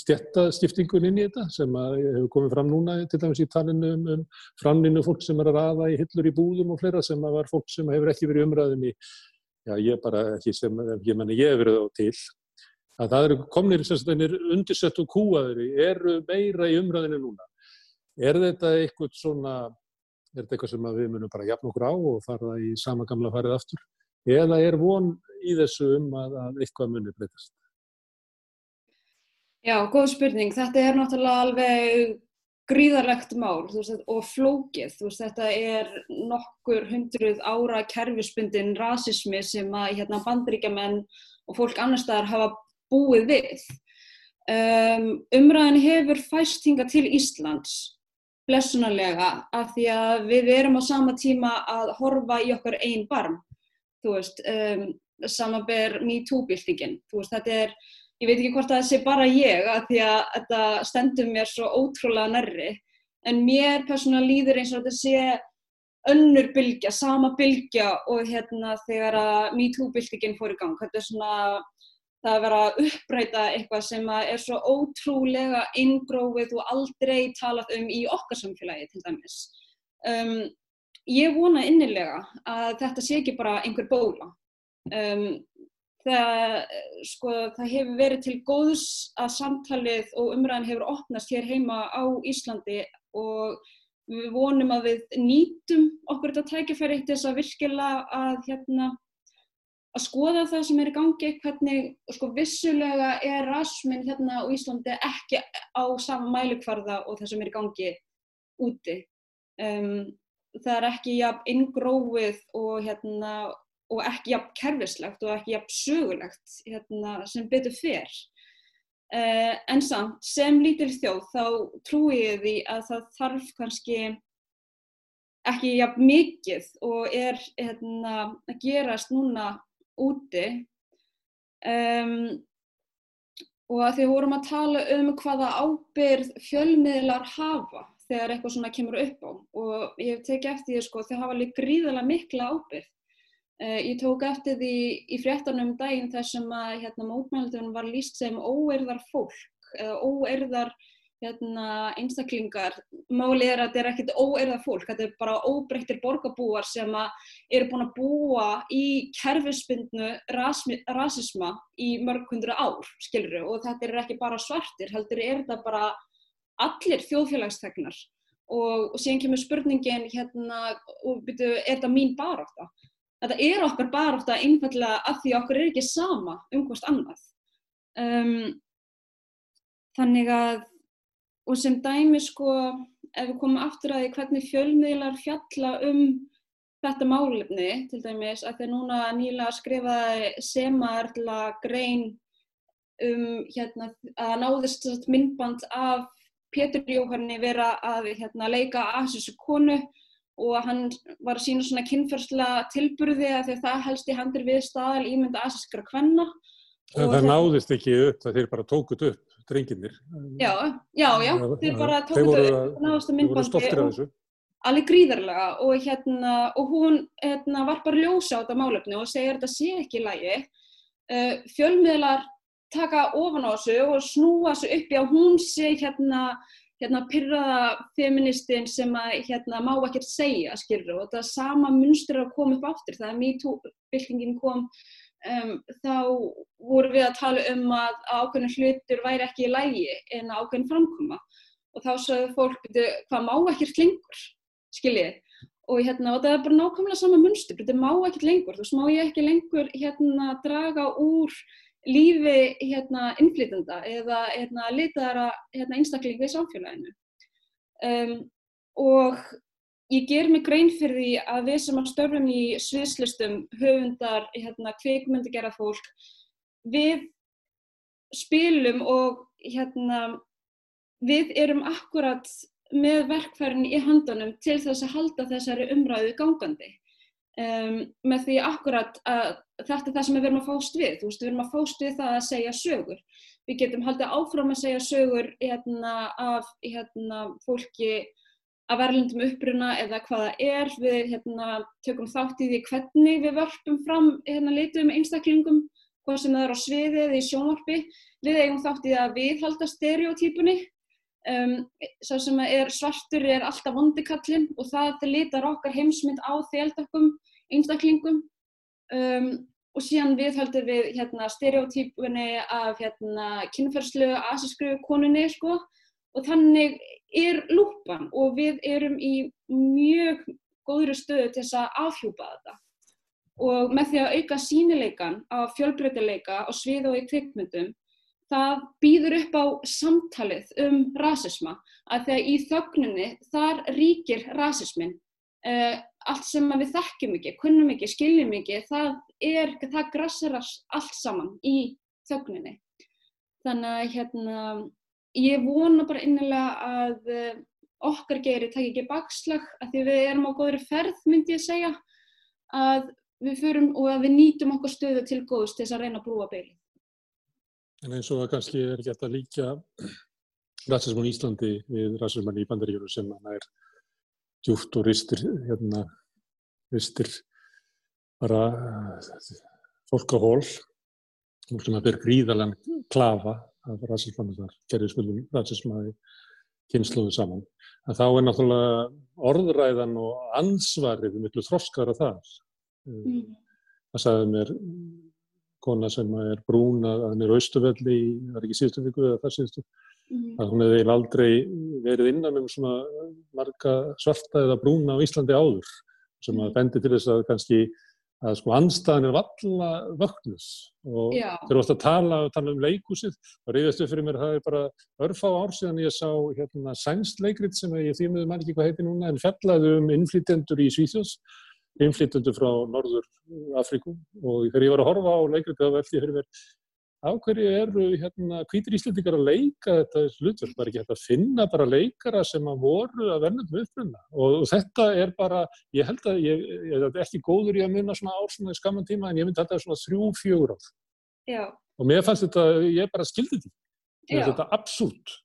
stjættaskiptingun inn í þetta sem hefur komið fram núna til dæmis í talinu um, um framlinu fólk sem er að raða í hillur í búðum og fleira sem var fólk sem hefur ekki verið umræðin í, já ég bara ekki sem, ég menna ég hefur verið á til, að það eru komnir sérstaklega undirsett og kúaður eru meira í umræðinu núna. Er þetta eitthvað svona, er þetta eitthvað sem við munum bara jafn okkur á og fara í sama gamla farið aftur? Eða er von í þessu um að, að eitthvað munir breytast? Já, góð spurning. Þetta er náttúrulega alveg gríðarlegt mál veist, og flókið. Veist, þetta er nokkur hundruð ára kerfisbundin rasismi sem að hérna, bandaríkjaman og fólk annar staðar hafa búið við. Um, umræðin hefur fæst hinga til Íslands blessunarlega af því að við erum á sama tíma að horfa í okkar einn barm. Þú veist, um, samaber MeToo-byltingin. Þetta er ég veit ekki hvort það sé bara ég að því að þetta stendur mér svo ótrúlega nærri en mér persónulega líður eins og þetta sé önnur bylgja, sama bylgja og hérna þegar að MeToo-byltingin fór í gang. Þetta er svona það að vera að uppræta eitthvað sem er svo ótrúlega ingrófið og aldrei talað um í okkar samfélagi til dæmis. Um, ég vona innilega að þetta sé ekki bara einhver bóla. Um, það, sko, það hefur verið til góðs að samtalið og umræðin hefur opnast hér heima á Íslandi og við vonum að við nýtum okkur þetta tækifæri til þess að virkilega að, hérna, að skoða það sem er í gangi, hvernig sko, vissulega er rasmin hérna á Íslandi ekki á sama mælikvarða og það sem er í gangi úti. Um, það er ekki jafn ingrófið og hérna og ekki jafn kerfislegt og ekki jafn sögulegt hérna, sem betur fer. Uh, en samt, sem lítil þjóð, þá trúi ég því að það þarf kannski ekki jafn mikið og er hérna, að gerast núna úti. Um, og að því vorum að tala um hvaða ábyrð fjölmiðlar hafa þegar eitthvað svona kemur upp á og ég hef tekið eftir því sko, þau hafa líka gríðarlega mikla ábyrð. Uh, ég tók eftir því í fréttanum daginn þar sem að hérna, mótmælundunum var líst sem óerðar fólk eða óerðar hérna, einstaklingar. Málið er að þetta er ekkert óerðar fólk, þetta er bara óbreyttir borgarbúar sem eru búin að búa í kerfisbundnu rasisma í mörg hundru ár, skiluru, og þetta er ekki bara svartir, heldur er þetta bara allir þjóðfélagstegnar. Og, og síðan kemur spurningin hérna, og byrju, er þetta mín barátta? Þetta er okkar barátta einfallega af því okkur er ekki sama um hvort annað. Um, þannig að, og sem dæmi sko, ef við komum aftur að því hvernig fjölmiðlar fjalla um þetta málefni, til dæmis, að þeir núna nýlega skrifaði semarla grein um hérna, að náðist þetta myndband af Pétur Jóhanni vera að hérna, leika asísku konu og hann var að sína svona kynferðslega tilburði að því að það helst í handir við staðal ímynda asískra kvenna. Það, það hérna- náðist ekki upp, það þeir bara tókut upp, drenginir. Já, já, já, þeir bara þeir tóku voru þetta að- upp, náðast að Þeir voru myndbandi alveg gríðarlega og, hérna, og hún hérna, var bara ljósa á þetta málefni og segir að þetta sé ekki í lagi. Uh, fjölmiðlar taka ofan á þessu og snúa þessu upp í að hún sé hérna, hérna pyrraða feministin sem að hérna, má ekkert segja, skilur og þetta sama munstur að koma upp aftur. Þegar MeToo-byltingin kom um, þá vorum við að tala um að ákveðin hlutur væri ekki í lægi en ákveðin framkoma. Og þá sagði fólk, "Bíddu, hvað má ekkert lengur, skiljið og hérna, og það er bara nákvæmlega sama munstur, þetta má ekkert lengur, þú veist, má ég ekki lengur hérna draga úr lífi hérna innflytenda eða hérna litaðara hérna einstaklinga í samfélaginu. Um, og ég ger mig grein fyrir því að við sem störfum í sviðslistum, höfundar, hérna kvikmyndagerða fólk, við spilum og hérna við erum akkurat með verkfærin í handunum til þess að halda þessari umræðu gangandi. Um, með því akkurat að þetta er það sem við erum að fást við, þú veist, við erum að fást við það að segja sögur. Við getum haldið áfram að segja sögur hérna, af hérna, fólki af erlendum uppruna eða hvað það er, við hérna, tökum þátt í því hvernig við vörpum fram hérna, litum einstaklingum, hvað sem það er á sviði eða í sjónvarpi. Við eigum þátt í að viðhalda stereotypunni, um, sá sem er svartur er alltaf vondikallin og það litar okkar heimsmynd á þeldökkum einstaklingum um, og síðan viðhaldum við hérna, stereotypunni af hérna, kynferðslu asískru konunni sko, og þannig er lúpan og við erum í mjög góðri stöðu til þess að afhjúpa þetta. Og með því að auka sínileikan á fjölbreytileika á svið og í kvikmyndum það býður upp á samtalið um rasisma. Að þegar í þögninni þar ríkir rasismin uh, allt sem við þekkjum ekki, kunnum ekki, skiljum ekki það er, það grasserar allt saman í þögninni. Þannig að hérna ég vona bara innilega að uh, okkar geiri takk ekki bakslag að því við erum á góðri ferð myndi ég segja að við förum og að við nýtum okkar stöðu til góðs til þess að reyna að brúa beili En eins og að kannski er hægt að líka rasismann í Íslandi við rasismann í Bandaríkjuru sem hann er djúft og ristir, hérna, ristir bara fólk á hól, fólk sem að ber gríðalega klafa af rasismann þar, gerði spilum rasismanni kynsluðu saman. Að þá er náttúrulega orðræðan og ansvarið miklu þroskara þar. mm. Það sagði mér kona sem er brún að hann er austuvelli í, það er ekki síðustu viku eða það síðustu, Mm. að hún hefði aldrei verið innan um svona marga svarta eða brúna á Íslandi áður sem að Mhm. bendi til þess að kannski að sko anstæðan er valla vöknus og Já, þegar þú varst að tala, tala um leikúsið og reyðast upp fyrir mér það er bara örfá ár síðan ég sá hérna sænst leikrit sem ég með mann ekki hvað heiti núna en fjallaði um innflytjendur í Svíþjóðs innflytjendur frá Norður Afríku og þegar ég var að horfa á leikrit þá veldi ég fyrir mér á hverju eru hérna hvítir íslendingar að leika þetta hlutverk, var ekki hægt að finna bara leikara sem að voru að verða með uppruna og, og þetta er bara, ég held að ég, ég er ekki góður í að munna svona ár svona í skamman tíma en ég myndi að þetta er svona þrjú, fjögur já, og mér fannst þetta, ég bara skildi þetta, mér fannst þetta absúrt.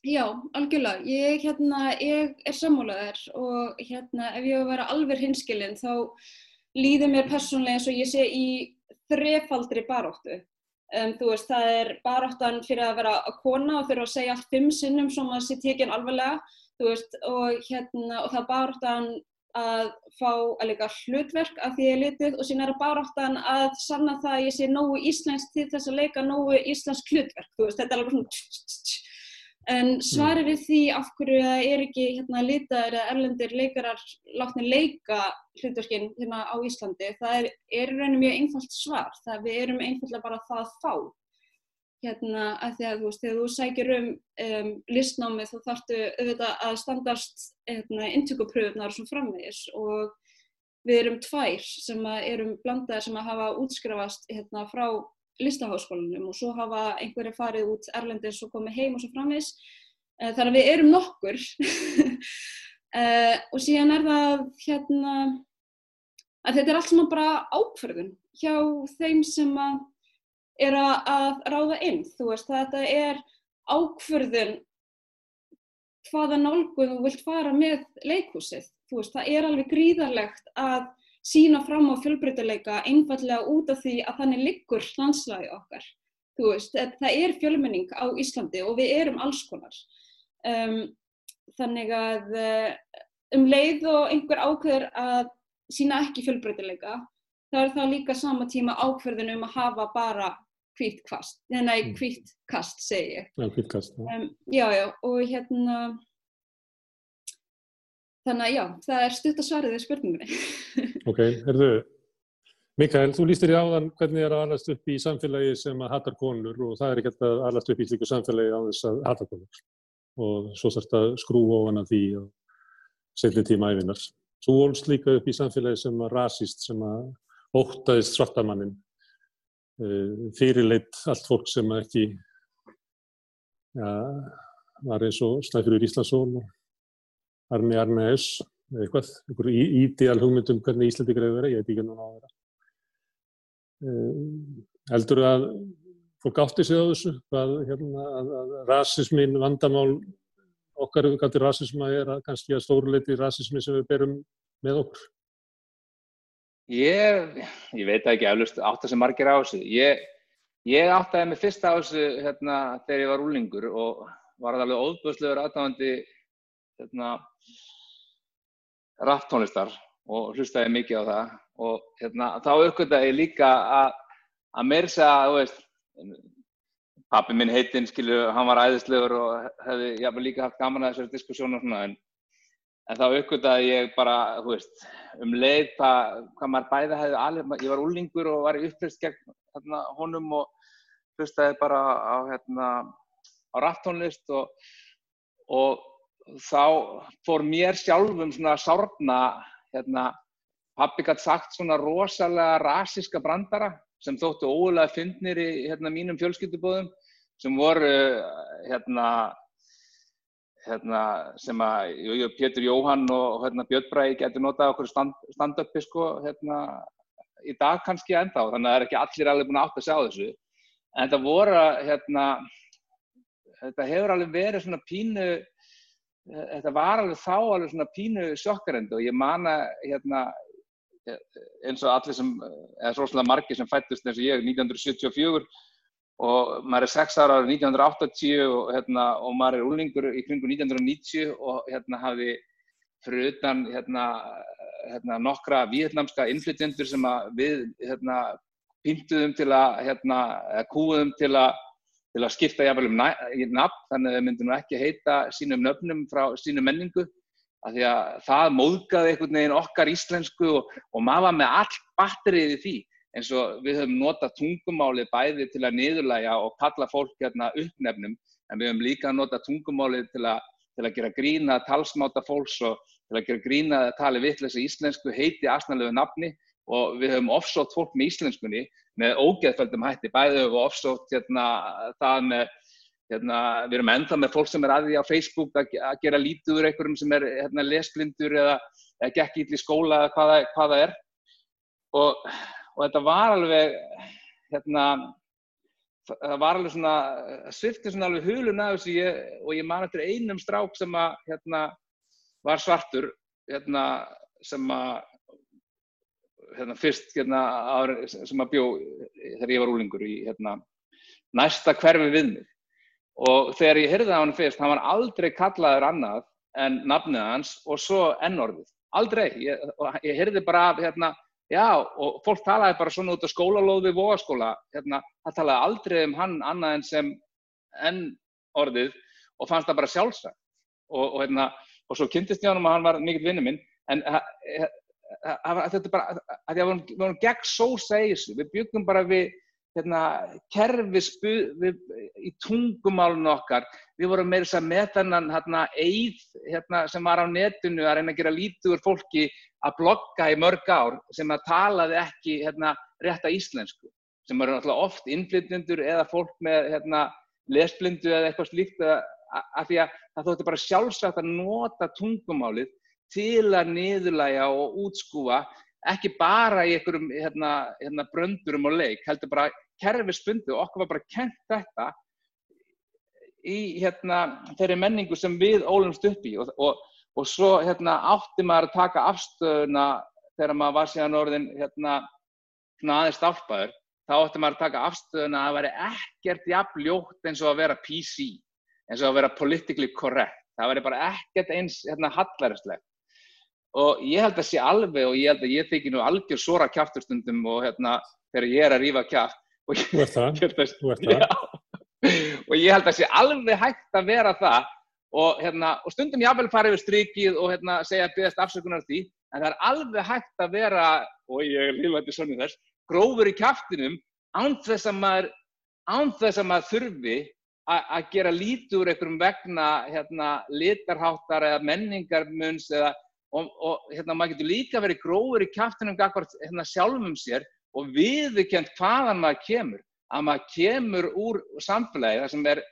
Já, algjörlega. Ég, hérna, ég er sammálaðar og hérna, ef ég var að vera alveg hinskilin þá líður mér persónlega eins og ég sé í þrefaldri baróttu. Um, þú veist, það er baróttan fyrir að vera að kona og þurfa að segja allt fimm sinnum svo maður sé tekinn alvarlega, þú veist, og hérna, og það er baróttan að fá að leika hlutverk af því ég er litið og síðan er það baróttan að sanna það að ég sé nógu íslensk til þess að leika nógu íslensk hlutverk, þú veist, þetta er alveg svona. En svarið við því af hverju það er ekki hérna litaðir eða erlendir leikarar látni leika hlutverkin hérna á Íslandi, það er, er rauninu mjög einfalt svar. Það við erum einfallega bara það fá. hérna að því að þú veist, þegar þú sækir um, um listnámið þá þarftu auðvitað að standast hérna, intökupröfunar og svo framvegis og við erum tvær sem erum blandaðir sem að hafa útskrafast hérna frá listaháskólanum og svo hafa einhverju farið út Erlendis og komið heim og svo framvegis. Eh, þannig að við erum nokkur. Uh, *laughs* og síðan er það hérna að þetta er allt saman bara ákverðun hjá þeim sem að er að ráða inn, þú veist, þetta er ákverðun hvaða nálguð þú vilt fara með leikhúsið, þú veist, það er alveg gríðarlegt að sína fram á fjölbreytileika einfallega út af því að þannig liggur landslagi okkar, þú veist, það er fjölmenning á Íslandi og við erum alls konar, um, þannig að eh, um leið og einhver ákveður að sína ekki fjölbreytileika, það er það líka sama tíma ákverðin um að hafa bara hvitt kast, nei, Mm. hvitt kast segi ég. Já, kvítkast. Já. Um, já, já, og hérna, þannig að já, það er stutt að svarið við spurningunni. *laughs* Ok, herðu, Mikael, þú lístir í áðan hvernig er að alast upp í samfélagi sem að hattar konur og það er ekkert að alast upp í slíku samfélagi á þess að hatta konur og svo þarf þetta að skrúa ofan að því og setja tíma æfinar. Svo volst líka upp í samfélagi sem að rasist, sem að óttaðist svartamannin, uh, fyrirleitt allt fólk sem ekki ja, var eins og Snæfjörður Íslandsson og Armi Arneus, eða eitthvað, einhver ídeal hugmyndum hvernig Íslandi greiði vera, ég veit ekki núna á þeirra. Uh, heldur að fólk átti sig á þessu, hvað, hérna, að, að rasismin, vandamál okkar umgættir rasisma er að kannski að stóruleiti rasismi sem við berum með okkur. Ég, ég veit ekki eflust átt að sem margir á þessu. Ég, ég áttaði mig fyrst á þessu hérna, þegar ég var úlingur og var alveg óbúðslegur aðdáðandi hérna, rapptónlistar og hlustaði mikið á það. Og hérna, þá uppgöndaði ég líka að, að mér segja, þú veist, pappi minn heitinn, skilju, hann var æðislegur og hefði jafnvel líka haft gaman að þessari diskussjónu og svona, en, en þá uppgöndaði ég bara, þú veist, um leið hvað, hvað maður bæði hefði alveg, ég var úlingur og var í upplýst gegn hérna, honum og hlustaði bara á, hérna, á rattónlist og, og þá fór mér sjálfum svona að sárna, hérna, pappi gætt sagt svona rosalega rasíska brandara sem þóttu ógulega fyndnir í hérna, mínum fjölskyldubóðum sem voru hérna, hérna, sem að jú, jú, Pétur Jóhann og hérna, Björn Bræði getur notað okkur stand, stand-upi sko, hérna, í dag kannski ennþá, þannig að það er ekki allir alveg búin að átta að sjá þessu. En þetta voru, hérna, þetta hefur alveg verið svona pínu, þetta var alveg þá alveg svona pínu sjokkarendi og ég mana, hérna, eins og allir sem, eða svo svona margir sem fættist eins og ég 1974 og maður er 6 ára árið 1980 og, hérna, og maður er úlingur í kringu 1990 og hérna hafi fyrir utan hérna, hérna nokkra vietnamska innflytjendur sem við hérna pyntuðum til að hérna, kúðum til að til að skipta jafnvel um nafn, þannig að við myndum ekki heita sínum nöfnum frá sínum menningu af því að það móðgaði einhvern veginn okkar íslensku og, og maður var með all batterið í því. Eins og við höfum notað tungumálið bæði til að niðurlæga og kalla fólk hérna uppnefnum en við höfum líka notað tungumálið til að, til að gera grína talsmáta fólks og til að gera grína að tala vittleysa íslensku heiti asnalegu nafni og við höfum offsótt fólk með íslenskunni með ógeðfældum hætti, bæði höfum við offsótt hérna, það með Hérna, við erum ennþá með fólk sem er að því á Facebook að, að gera lítið úr einhverjum sem er hérna, lesblindur eða, eða gekk ítli í skóla eða hvað, hvað það er. Og, og þetta var alveg, hérna, það var alveg svona, svifti svona alveg hulun af þessu ég, og ég man eftir einum strák sem að, hérna, var svartur, hérna, sem að, hérna, fyrst, hérna, sem að bjó þegar ég var úlingur í, hérna, næsta hverfi við mig. Og þegar ég heyrði á hann fyrst, hann var aldrei kallaður annað en nafnið hans og svo ennorðið. Aldrei. Ég, ég heyrði bara af, hérna, já, og fólk talaði bara svona út á skólalóði vogaskóla, hérna, það talaði aldrei um hann annað en sem ennorðið og fannst það bara sjálfsagt. Og, og, hérna, og svo kynntist ég hann um að hann var mikill vinnu minn, en þetta er bara, að því að við vorum gegn sósa í þessu, við byggum bara við hérna, kerfis í tungumálinu okkar. Við vorum með þess að með þennan hérna, eið hérna, sem var á netinu að reyna að gera lítuður fólki að blogga í mörg ár sem að talaði ekki hérna, rétta íslensku. Sem eru náttúrulega oft innflytjendur eða fólk með hérna, lesblindu eða eitthvað slíkt. Að, að því að það þótti bara sjálfsagt að nota tungumálið til að niðurlæga og útskúfa ekki bara í einhverjum hérna, hérna, bröndurum og leik, heldur bara kerfispundu og okkur var bara kent þetta í hérna, þeirri menningu sem við ólumst upp í og, og, og svo hérna, átti maður að taka afstöðuna þegar maður var síðan orðin hérna, aðeins stálpaður þá ætti maður að taka afstöðuna að það væri ekkert jafn ljótt eins og að vera PC, eins og að vera politically correct. Það væri bara ekkert eins hérna, hallærislegt. Og ég held að sé alveg og ég held að ég þykir nú algjör sora kjáfturstundum og hérna þegar ég er að þú ert það. Og ég held að sé alveg hægt að vera það. Og, hérna, og stundum ég að vel fara yfir strikið og hérna, segja byggast afsökunar því. En það er alveg hægt að vera, og ég er lífandi svona þess, grófur í kæftinum án þess að maður, án þess að maður þurfi að gera lítur einhverjum vegna hérna, litarháttar eða menningarmunns eða og, og hérna, maður getur líka verið grófur í kæftinum hérna, sjálfum sér og viðkjönd hvaðan maður kemur. Að maður kemur úr samfélagi þar sem er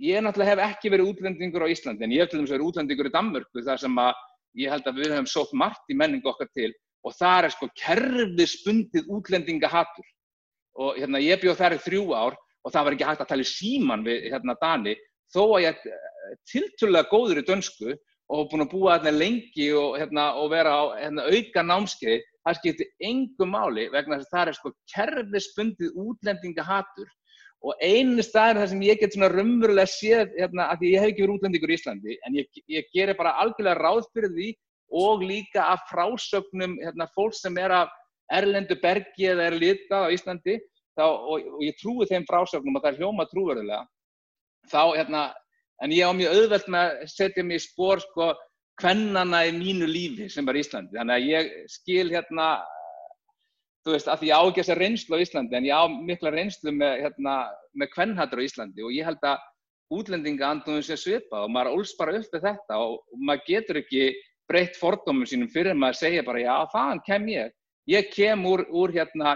ég náttúrulega hef ekki verið útlendingur á Íslandi en ég hef til dæmis verið útlendingur í Danmörku þar sem að ég held að við höfum sótt margt í menningu okkar til og það er sko kerfispundið útlendingahattur og hérna ég bjóð þær í þrjú ár og það var ekki hægt að tala í síman við hérna Dani þó að ég er tilturlega góður í dönsku og búin að búa hérna lengi og, hérna, og vera á hérna, auka námskeið, það skiptir engum máli vegna þess að það er sko kerfispundið útlendingahattur og einu staðir þar sem ég get svona raunverulega séð, hérna, að ég hef ekki verið útlendingur í Íslandi, en ég, ég gerir bara algjörlega ráð fyrir því og líka af frásögnum hérna, fólk sem er af erlendu bergi eða er litað á Íslandi þá, og, og ég trúi þeim frásögnum og það er hljóma trúverulega þá, hérna, en ég á mjög auðvelt með að setja mig í spór sko hvennana í mínu lífi sem er Íslandi, þannig að ég skil hérna þú veist, að ég á ekki þessa reynslu á Íslandi en ég á mikla reynslu með, hérna, með hvennhattur á Íslandi og ég held að útlendinga andunum sé svipa og maður ólst bara upp við þetta og, og maður getur ekki breytt fordómum sínum fyrir maður að segja bara já, þaðan kem ég. Ég kem úr, úr hérna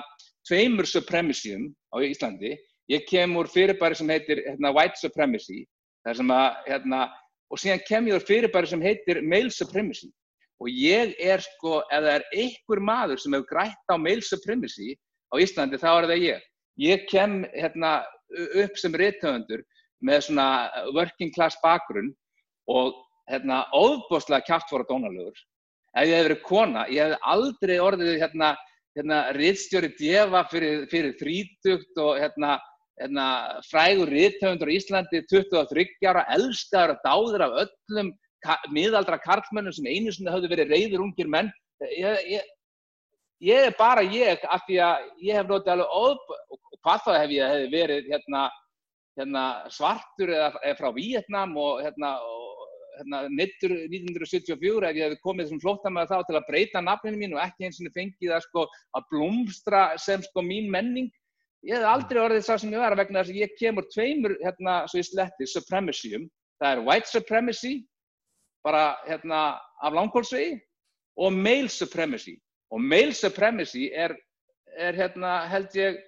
tveimur supremacyum á Íslandi. Ég kem úr fyrirbæri sem heitir hérna, white supremacy. Það sem að, hérna, og síðan kem ég úr fyrirbæri sem heitir male supremacy. Og ég er sko, ef það er einhver maður sem hefur grætt á male supremacy á Íslandi, þá er það ég. Ég kem hérna upp sem réttöfundur með svona working class bakgrunn og hérna, óbúslega voru dónalögur. Ef ég hef verið kona, ég hef aldrei orðið hérna, hérna, riðstjóri djefa fyrir, fyrir þrítugt og hérna, frægur riðtöfundur í Íslandi, 23 ára, elskaður og dáður af öllum ka miðaldra karlmönnum sem einu sinni hafði verið reyður ungir menn. Ég, ég, ég er bara ég af því að ég hef notið alveg ób, og hvað þá hef ég hef verið hérna, hérna, svartur eða, eða frá Víetnam og, hérna, hérna, nettur 1974 ef ég hefði komið sem flóttamæður þá til að breyta nafninu mín og ekki eins og fengið að, sko, að blómstra sem sko, mín menning. Ég hef aldrei orðið það sem ég var vegna þess að ég kemur tveimur, hérna, svo ég sletti, supremacyum. Það er white supremacy, bara hérna, af langkólsvegi, og male supremacy. Og male supremacy er, er hérna, held ég,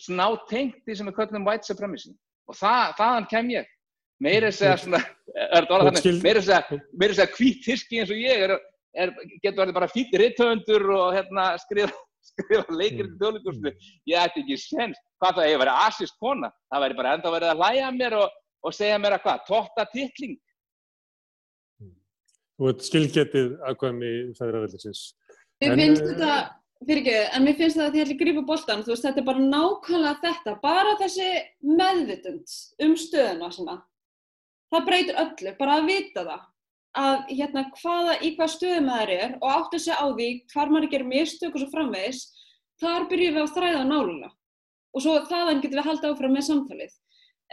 svona átengt því sem við köllum white supremacy. Og það, þaðan kem ég meira að svona, *laughs* meira þess að, meira þess að hvít tyski eins og ég er, er getur verið bara fýttir rittöfundur og hérna skrifa, skrifa leikir til þjóðleikurstu, ég ætti ekki sens, hvað það hefur verið asist kona, það væri bara enda verið að hlæja mér og, og segja mér að hvað, tóta titling. Þú veit skilgetið aðkvæmi fæðraveldinsins. Mér finnst þetta, fyrir ekki, en mér finnst þetta að því að ég ætla að grípa bóltan, þú veist, þetta er bara nákvæmlega þetta, bara þessi meðvitund um stöðuna svona. Það breytir öllu, bara að vita það að hérna hvaða, í hvað stöðu maður er og áttu að segja á því hvar maður gerir mistök og svo framvegis þar byrjum við að þræða náluna og svo þaðan getum við að halda áfram með samtalið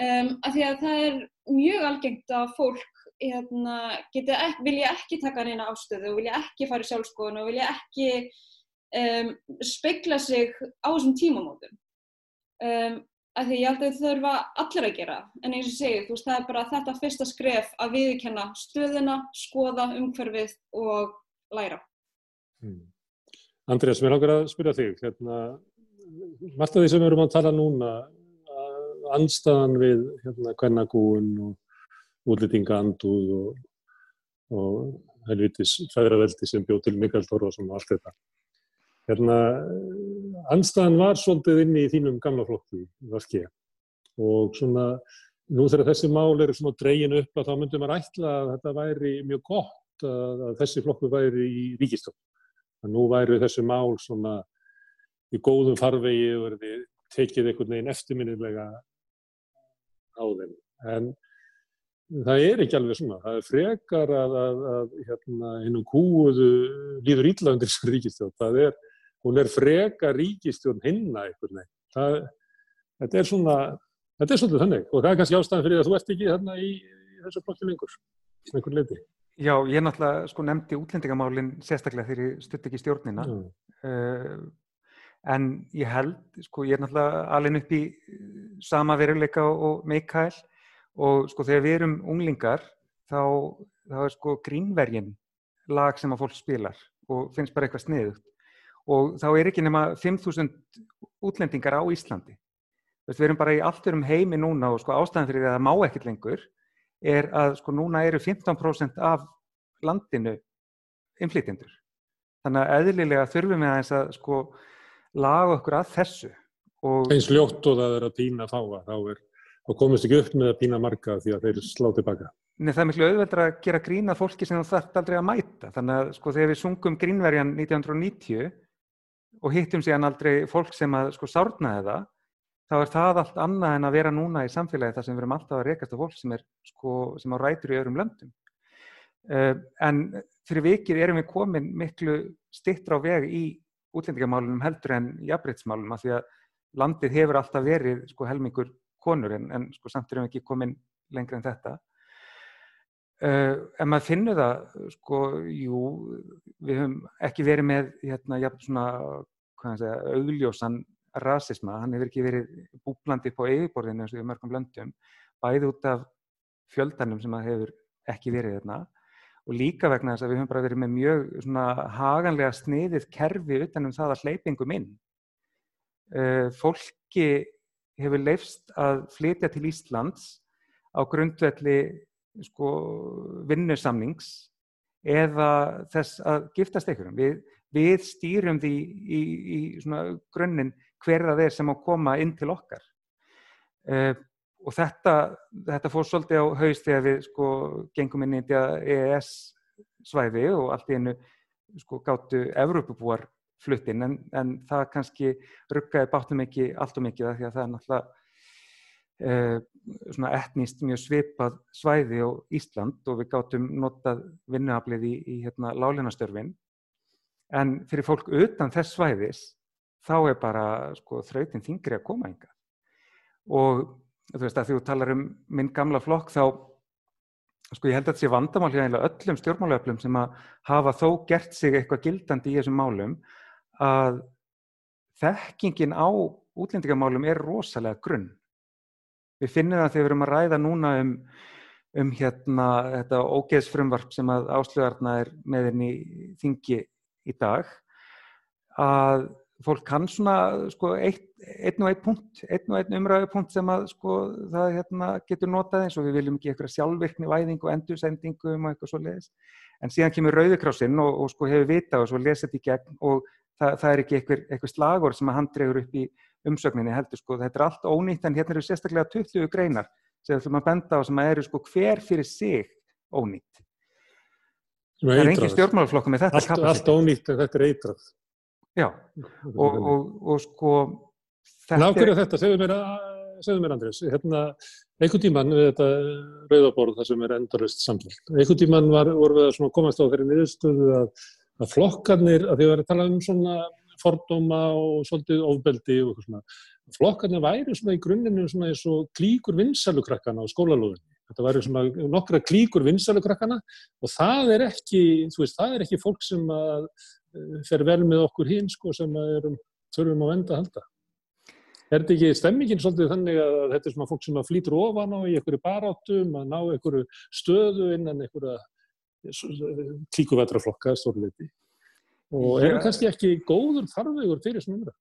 um, af því að það er mjög algengt að fólk hérna, ekki, vilja ekki taka neina ástöðu og vilja ekki fara í sjálfskoðun og vilja ekki um, spegla sig á þessum tímamótum. Um, að því ég held að það þurfa allir að gera, en eins og segi, þú veist, það er bara þetta fyrsta skref að viðkenna stöðuna, skoða umhverfið og læra. Mm. Andrés, mér langar að spyrja þig, hérna, margt af því sem við erum að tala núna, anstaðan við hérna kvennagúun og útlýtingaanduð og, og helvitis fæðraveldi sem bjóð til Mikael Þorvarsson og allt þetta. Hérna, anstaðan var svolítið inni í þínum gamla flokku, Vaskei, og svona, nú þegar þessi mál eru svona dregin upp að þá myndum maður ætla að þetta væri mjög gott að, að þessi flokku væri í ríkistöld. Að nú væri þessi mál svona í góðum farvegi og verði tekið einhvern veginn eftirminnilega á þeim. En það er ekki alveg svona. Það er frekar að, að, að hérna, hennum kúuðu líður ítla undir þessu ríkistjórn. Það er, hún er frekar ríkistjórn hinna einhvern veginn. Það, þetta er svona, þetta er svolítið þannig og það er kannski ástæðan fyrir að þú ert ekki þarna í, í þessu flokki lengur, einhvern leiti. Já, ég náttúrulega sko nefndi útlendingamálinn sérstaklega þegar ég stutt ekki stjórnina. Mm. Uh, en ég held, sko ég er náttúrulega alveg upp í sama veruleika og Mikael og sko þegar við erum unglingar þá, þá er sko grínvergin lag sem að fólk spilar og finnst bara eitthvað sniðugt og þá er ekki nema 5.000 útlendingar á Íslandi. Við erum bara í allt verum heimi núna og sko ástæðan fyrir því að það má ekkert lengur er að sko núna eru 15% af landinu innflytjendur. Þannig að eðlilega þurfum við aðeins að sko laga okkur að þessu. Og... Eins ljótt og það er að pína fáa, þá, er, þá komist ekki upp með að pína marga því að þeir slá tilbaka. Nei, það er miklu auðveldur að gera grína fólki sem það þarf aldrei að mæta. Þannig að sko þegar við sungum grínverjan 1990 og hittum síðan aldrei fólk sem að sko sárnaði það, þá er það allt annað en að vera núna í samfélagi þar sem við erum alltaf að rekast á fólk sem, er, sko, sem á rætur í öðrum löndum. Uh, en fyrir vikið erum við komin miklu stittra á veg í útlendingamálunum heldur en jafnbreytsmálunum af því að landið hefur alltaf verið sko, helmingur konur en, en sko, samt erum við ekki komin lengra en þetta. Uh, en maður finnur það, sko, jú, við höfum ekki verið með hérna, jafn, svona, segja, augljósan rasisma, hann hefur ekki verið búblandi á yfirborðinu eins og í mörgum löndum, bæði út af fjöldanum sem það hefur ekki verið þarna og líka vegna þess að við höfum bara verið með mjög svona haganlega sniðið kerfi utanum það að hleypingum inn. Uh, fólki hefur leifst að flytja til Íslands á grundvelli sko, vinnusamnings eða þess að giftast einhverjum. Við, við stýrum því í, í, í grunninn hver það er sem á að koma inn til okkar. Uh, og þetta, þetta fór svolítið á haust þegar við sko gengum inn í EES svæði og allt í einu sko gáttu Evrópubúar fluttinn en, en það kannski ruggaði bátnum ekki allt og mikið því að það er náttúrulega svona etnist mjög svipað svæði á Ísland og við gáttum notað vinnuaflið í, í hérna lálinastörfin en fyrir fólk utan þess svæðis þá er bara sko, þrautin þingri að koma enga. Og þú veist að því þú talar um minn gamla flokk þá, sko ég held að þetta sé vandamál hérna öllum stjórnmálaöflum sem að hafa þó gert sig eitthvað gildandi í þessum málum að þekkingin á útlendingamálum er rosalega grunn. Við finnum það þegar við erum að ræða núna um, um hérna þetta ógeðsfrumvarp sem að áslögarna er með henni þingi í dag að fólk kann svona sko, eitt, einn og einn punkt, einn og einn umræðu punkt sem að sko, það hérna, getur notað eins og við viljum ekki eitthvað sjálfvirkni væðing og endursendingu um eitthvað svo leiðis. En síðan kemur Rauðikrásinn og, og sko hefur vita og svo lesið þetta í gegn og það, það er ekki eitthvað, eitthvað slagur sem að hann dregur upp í umsögninni heldur sko. Þetta er allt ónýtt en hérna eru sérstaklega 20 greinar sem ætlum að benda á sem að eru sko hver fyrir sig ónýtt. Það er engin stjórnmálaflokku með þetta kapasitet. Allt ónýtt en þetta er eitrað. Já, og, og, og sko Nákvæmlega þetta, segðu mér, mér Andrés, hérna, einhvern tíman við þetta rauðaborð þar sem er endurist samfélag, einhvern tíman var, voru við að komast á þeirri niðurstöðu að, að flokkarnir, að því að við erum að tala um svona fordóma og svolítið ofbeldi og eitthvað svona, flokkarnir væri svona í grunninu svona eins og klíkur vinsalukrakkan á skólalóðinni, Þetta væri svona nokkra klíkur vinsalukrakkana og það er ekki, þú veist, það er ekki fólk sem að eh, fer vel með okkur hinn sko sem að erum þurfum á enda að halda. Er þetta ekki stemmingin svolítið þannig að þetta er svona fólk sem að flýtur ofan á í einhverju baráttum, að ná einhverju stöðu innan einhverja klíkuvetraflokka stórleiti og er Já. kannski ekki góður farvegur fyrir svona umræð?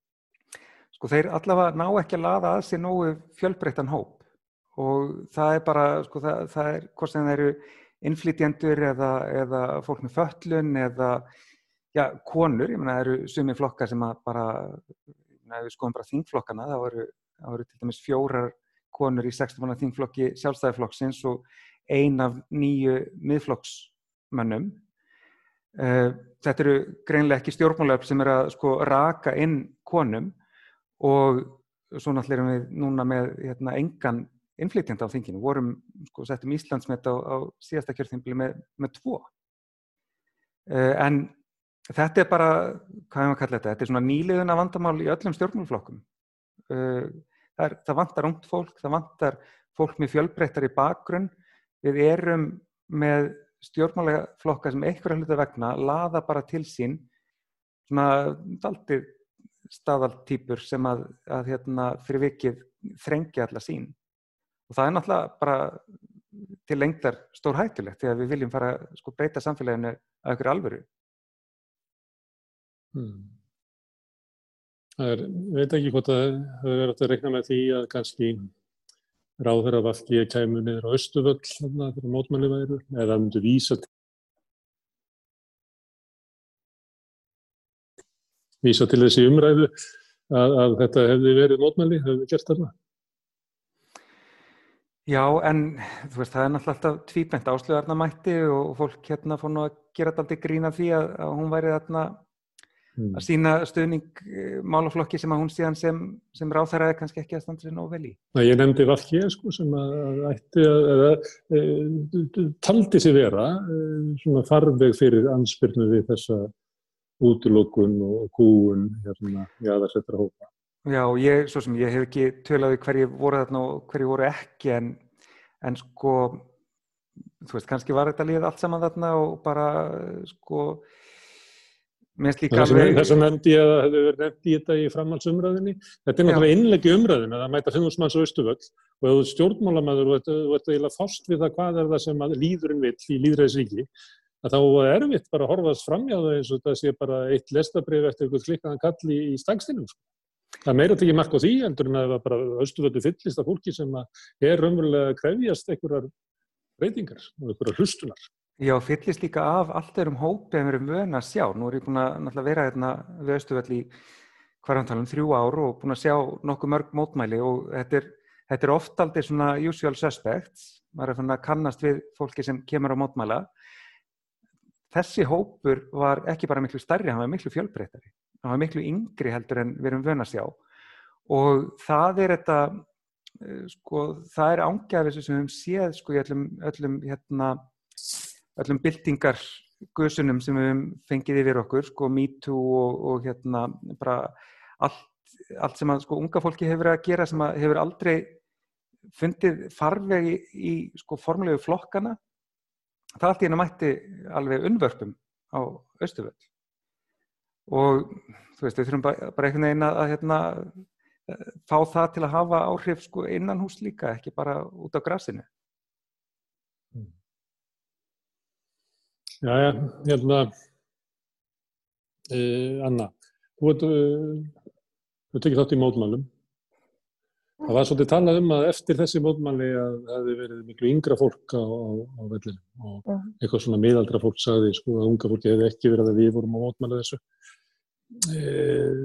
Sko þeir allavega ná ekki að laða að sér nógu fjölbreyttan hóp og það er bara, sko það, það er hvort sem það eru innflytjendur eða, eða fólk með föllun eða já, konur, ég meina það eru sumi flokkar sem að bara, ef við skoðum bara þingflokkana, þá eru, þá eru til dæmis fjórar konur í 16 manna þingflokki sjálfstæðiflokksins og ein af nýju miðflokksmönnum. Eh, Þetta eru greinlega ekki stjórnmálöf sem er að sko raka inn konum og svo náttúrulega erum við núna með hérna, engan innflytjandi á þinginu, vorum, sko, settum Íslandsmet á, á síðasta kjörþimbili með, með tvo. Uh, en þetta er bara, hvað hefum að kalla þetta, þetta er svona nýliðuna vandamál í öllum stjórnmálflokkum. Uh, það, er, það vantar ungt fólk, það vantar fólk með fjölbreyttari bakgrunn, við erum með stjórnmálaflokka sem einhverja hluta vegna laða bara til sín svona daldið staðaltýpur sem að, að hérna, fyrir vikið þrengja alla sín. Og það er náttúrulega bara til lengdar stór hættulegt því að við viljum fara að sko, breyta samfélaginu að ykkur alvöru. Hmm. Það er, ég veit ekki hvort að það verið að reikna með því að kannski ráðherra vafki kæmu niður á Östuvöll þarna þegar mótmæli væru eða myndu vísa til vísa til þessi umræðu að, að þetta hefði verið mótmæli, hefði gert þarna. Já, en þú veist, það er náttúrulega alltaf tvíbent áslöðarna mætti og fólk hérna fór nú að gera aldrei grína því að, að hún væri þarna Hmm. að sína stöðning eh, málaflokki sem að hún síðan sem, sem er kannski ekki að standa sér nóg vel í. Ég nefndi vafki sko, sem að, að ætti að, að, að taldi sig vera eh, svona farveg fyrir anspyrnu við þessa útlokun og kúun hérna í aðarsettra hópa. Já, ég, svo sem ég hef ekki tölaði hverju voru þarna og hverju voru ekki en, en sko þú veist, kannski var þetta líð allt saman þarna og bara sko mér finnst líka Þess að alveg þess að nefndi ég að það verið nefndi í þetta í framhaldsumræðinni. Þetta er náttúrulega innleggi umræðinu að það mæta 5.000 manns á Östuvöll og ef þú stjórnmálamæður og þú ert eiginlega fást við það hvað er það sem líðurinn vill í líðræðisríki að þá er erfitt bara að horfast framjá það eins og það sé bara eitt lestabrif eftir eitthvað klikkaðan kall í, stangstinum. Sko. Það er meira tekið mark á því heldur en að það bara Östuvöldu fyllist af fólki sem er raunverulega að krefjast einhverjar breytingar og einhverjar hlustunar. Já, fyllist líka af allt erum hópi en við erum vöna að sjá. Nú er ég búin að vera hérna við Östuvöll í hverjantalum þrjú ár og búin að sjá nokkuð mörg mótmæli og þetta er, þetta er oft aldrei svona usual suspects. maður er svona að kannast við fólki sem kemur á mótmæla. Þessi hópur var ekki bara miklu stærri, hann var miklu fjölbreytari. Hann var miklu yngri heldur en við erum vöna að sjá. Og það er þetta, eh, sko, það er ángjafis sem við höfum séð sko í öllum, öllum hérna, öllum byltingar guðsunum sem við fengið yfir okkur, sko MeToo og, og hérna bara allt, allt sem að sko unga fólki hefur að gera sem að hefur aldrei fundið farvegi í sko formlegu flokkana það allt í hennu mætti alveg unnvörpum á Östuvöll og þú veist, við þurfum bara, bara einhvern veginn að hérna, eh, fá það til að hafa áhrif sko innan hús líka, ekki bara út á grasinu. Já, hérna, uh, Anna, þú veit, uh, þú tekið þátt í mótmælum. Það var svolítið talað um að eftir þessi mótmæli að það hefði verið miklu yngra fólk á, á, á vellinu og Mhm. eitthvað svona miðaldra fólk sagði sko að unga fólki hefði ekki verið að við vorum á mótmæli þessu. Uh,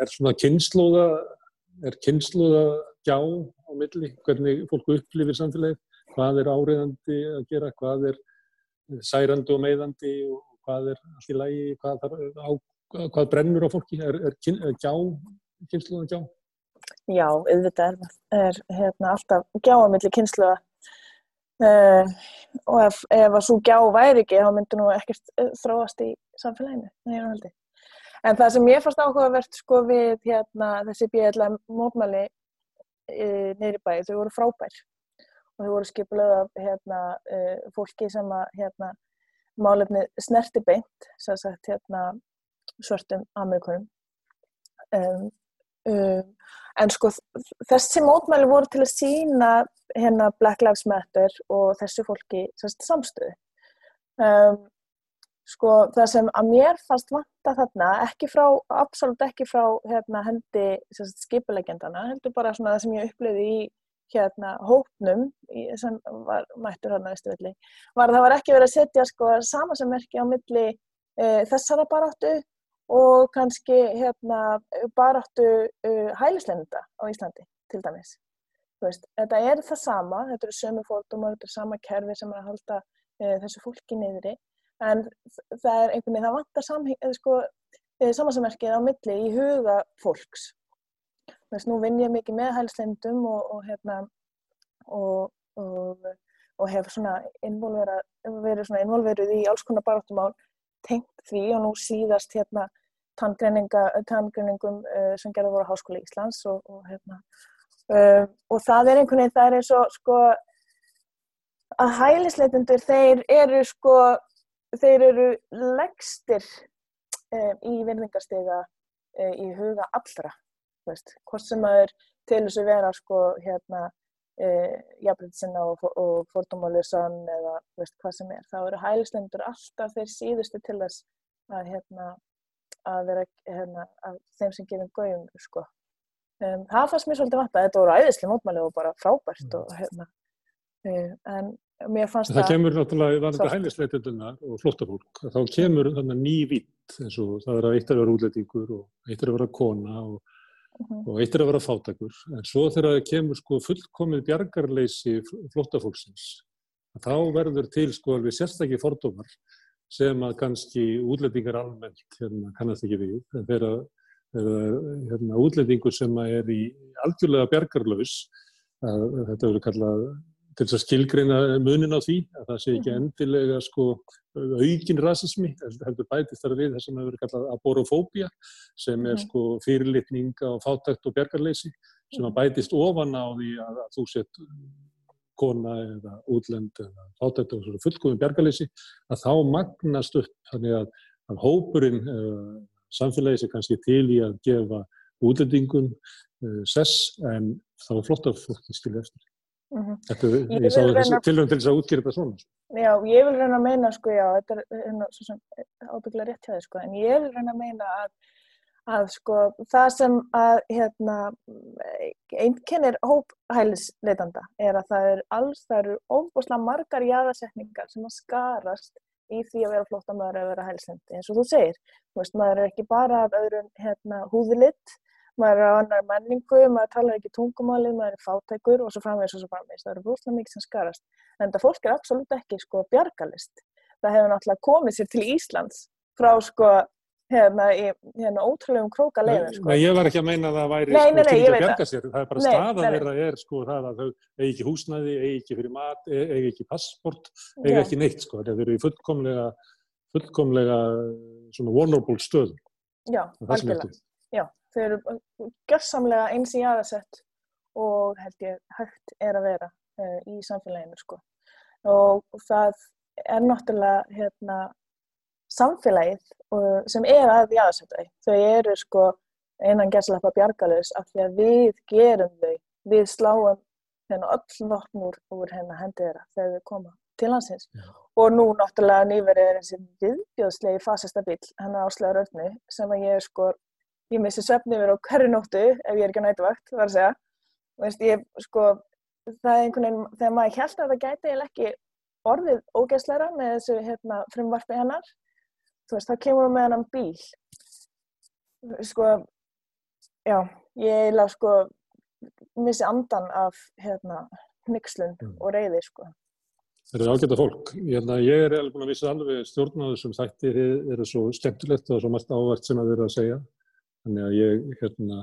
er svona kynnslóða, er kynnslóða gjá á milli, hvernig fólk upplifir samfélagið, hvað er áriðandi að gera, hvað er særandi og meiðandi og hvað er allt í lagi, hvað, á, hvað brennur á fólki, er, er, kyn, er gjá, kynnslóðan gjá? Já, auðvitað er, er hérna, alltaf gjá á milli kynsluða uh, og ef, ef að svo gjá væri ekki þá myndi nú ekkert eh, þróast í samfélaginu. nei, ég haldi. En það sem ég fannst áhugavert sko við hérna, þessi BLM mótmæli uh, neyri bæði, þau voru frábær og þau voru skipulöð af hérna, uh, fólki sem að hérna, málefni snerti beint, sagt hérna, svörtum Amerikunum. Um, um, en sko þessi mótmæli voru til að sína hérna Black Lives Matter og þessu fólki sagt, samstöðu. Um, sko það sem að mér fannst vanta þarna, ekki frá, absolutt ekki frá hérna, hendi skipulegjandana, heldur bara svona það sem ég upplöði í hérna hópnum sem var mættur hérna viðstöðli, var að það var ekki verið að setja sko samansammerki á milli e, þessara baráttu og kannski hérna baráttu e, hælisleinunda á Íslandi til dæmis. Veist, þetta er það sama, þetta eru sömu fólkdómar, þetta er sama kerfi sem er að halda e, þessu fólki niðri en það er einhvern veginn, það vantar sko, samansammerkið á milli í huga fólks Þess, nú vinn ég mikið með hælslendum og, og, hérna, og, og hef verið involverið í alls konar baráttumál tengt því og nú síðast hérna, tanngreiningum uh, sem gerða voru á Háskóli Íslands og hérna, uh, það er einhvern veginn, það er eins og sko að hælisleitundur þeir eru sko, þeir eru leggstir uh, í virðingarstega í huga allra veist, hvort sem maður til þess að vera sko hérna e, jafnveitisina og, og fordómálisann eða veist hvað sem er, þá eru hælislendur alltaf þeir síðustu til þess að hérna að vera hérna að þeim sem gefum gauðum sko. Um, það fannst mér svolítið vant að þetta voru æðislega mótmæli og bara frábært mm. og hérna um, en mér fannst það Það kemur náttúrulega, það er þetta hælisleitundunar og flottafólk, þá kemur þannig ný vitt eins og það er að eitt er að vera útlætingur og eitt er að vera kona og. Og eitt er að vera fátakur en svo þegar það kemur sko fullkomið bjargarleysi flóttafólksins þá verður til sko alveg sérstakki fordómar sem að kannski útlendingar almennt hérna, kannast ekki við. Þegar hérna, útlendingur sem er í algjörlega bjargarlaus þetta verður kallað til þess að skilgreina munin á því að það sé ekki mhm. endilega sko aukin rasismi, heldur bætist þar við það sem hefur verið kallað aborofóbia sem er mhm. sko fyrirlitning á fátækt og bergarleysi sem að mhm. bætist ofan á því að, að þú sett kona eða útlend eða fátækt og fullkominn bergarleysi að þá magnast upp þannig að, að hópurinn uh, samfélagi sé kannski til í að gefa útlendingum uh, sess en þá flottar fólki skilja eftir. Mm -hmm. Þetta, ég, ég sá þessi tilhörn til þess að útgjörða svona. Sko. Já, ég vil reyna að meina, sko, já, þetta er hérna, svo sem ábygglega rétt hjá þið, sko, en ég vil reyna að meina að, að sko, það sem að, hérna, einkennir hóphælisleitanda er að það er alls, það eru óbúslega margar jáðarsetningar sem að skarast í því að vera flóttamöður að vera hælslendi, eins og þú segir, þú veist, maður er ekki bara af öðrum, hérna, húðilitt, maður er á annar menningu, maður talar ekki tungumálið, maður er fátækur og svo framvegis og svo framvegis. Það eru brúslega mikið sem skarast. En þetta fólk er absolutt ekki sko bjargalist. Það hefur náttúrulega komið sér til Íslands frá sko hérna, í, hérna ótrúlegum króka leiðin sko. Nei, ég var ekki að meina að það væri nei, sko, til að bjarga sér. Það er bara staðan þeirra er sko það að þau eigi ekki húsnæði, eigi ekki fyrir mat, e, eigi ekki passport, eigi ekki neitt sko. Það eru í fullkomlega, fullkomlega svona vulnerable stöðum. Já, algjörlega. Já, þau eru gerðsamlega eins í aðasett og held ég hægt er að vera uh, í samfélaginu sko. Og það er náttúrulega hérna, samfélagið uh, sem er að í aðasett þau eru sko einan gerðslega bjargalus af því að við gerum þau, við sláum hérna öll vopnur úr hérna hendið þeirra þegar við koma til hansins. Já. Og nú náttúrulega nýverið er þessi viðbjóðslegi fasesta bíl, hennar áslega rautni, sem að ég sko ég missi svefni verið á hverju nóttu ef ég er ekki á nætuvakt, það var að segja. Veist, ég, sko, það er einhvern veginn, þegar maður held að það gæti eða ekki orðið ógeðsleira með þessu hérna, frumvarfi hennar, þú veist, þá kemur við með hennan bíl. Sko, já, ég eiginlega, sko, missi andan af, hérna, nixlun mm. og reyði, sko. Það eru ágæta fólk. Hérna, ég er alveg búin að vissa alveg stjórnáðu sem þættir eru svo skemmtilegt og svo margt ávart sem að vera að segja. Þannig að ég hérna,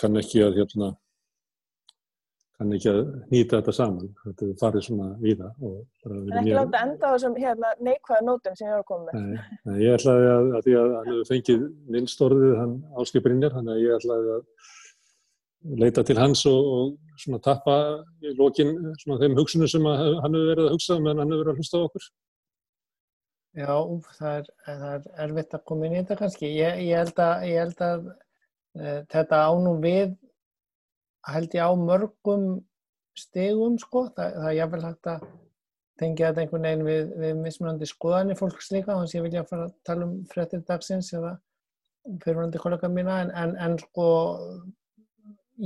kann ekki að hérna, kann ekki að nýta þetta saman. Þetta farið svona í það. En ekki mér... láta enda á þessum hérna, neikvæða nótum sem ég koma með. Nei, nei ég ætlaði að, að því að hann hefur fengið minnstorðið, hann áskiprinjar, þannig að ég ætlaði að leita til hans og, og svona tappa í lokin svona þeim hugsunum sem að hann hefur verið að hugsa meðan hann hefur verið að hlusta á okkur? Já, það er, það er erfitt að koma inn í þetta kannski. Ég, ég held að, ég held að uh, þetta ánum við held ég á mörgum stegum sko. Það, það er jáfnvel hægt að tengja þetta einhvern veginn við, við mismunandi skoðanir fólks líka þannig að ég vilja fara að tala um frettir dagsins eða fyrirvunandi kollega mína en, en, en sko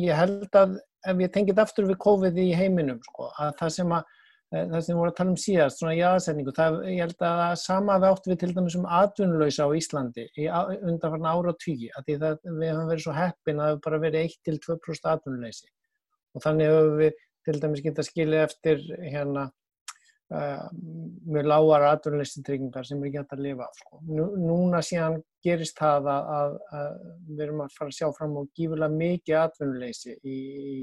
ég held að ef ég tengið aftur við COVID í heiminum sko að það sem að það sem við vorum að tala um síðast, svona jáðsendingu, ég held að það sama við áttum við til dæmis um atvinnuleysa á Íslandi í undanfarn ára og tíu, að því það við höfum verið svo heppin að það hefur bara verið 1-2% atvinnuleysi og þannig höfum við til dæmis getað skilið eftir hérna uh, mjög lágar atvinnuleysintryggingar sem er hægt að lifa af. Sko. Nú, núna síðan gerist það að, að, að við erum að fara að sjá fram á gífurlega mikið atvinnuleysi í,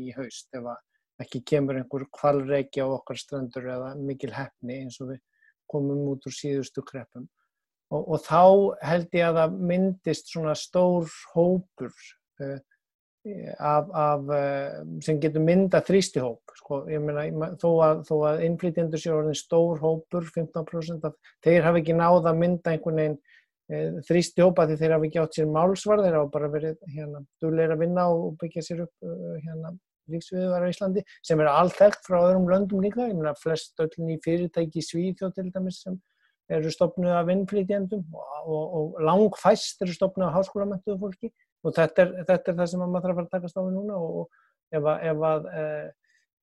í haust ef að ekki kemur einhver kvalreiki á okkar strandur eða mikil hefni eins og við komum út úr síðustu kreppum. Og, og þá held ég að það myndist svona stór hópur uh, af, af, uh, sem getur mynda þrýstihóp. Sko, ég meina, þó að, að innflytjendur séu orðin stór hópur, 15%, af, þeir hafi ekki náða að mynda einhvern veginn uh, þrýstihópa því þeir hafi ekki átt sér málsvar, þeir hafa bara verið hérna, duðleira að vinna og byggja sér upp hérna, lífsviðvar á Íslandi sem er allþekkt frá öðrum löndum líka, ég meina flest öll ný fyrirtæki í Svíþjóð til dæmis sem eru stopnuð af innflytjendum og, og, og langfæst eru stopnuð af háskólamöntuðu fólki. Og þetta er, þetta er það sem maður þarf að fara að takast á við núna. Og ef að, ef að, e,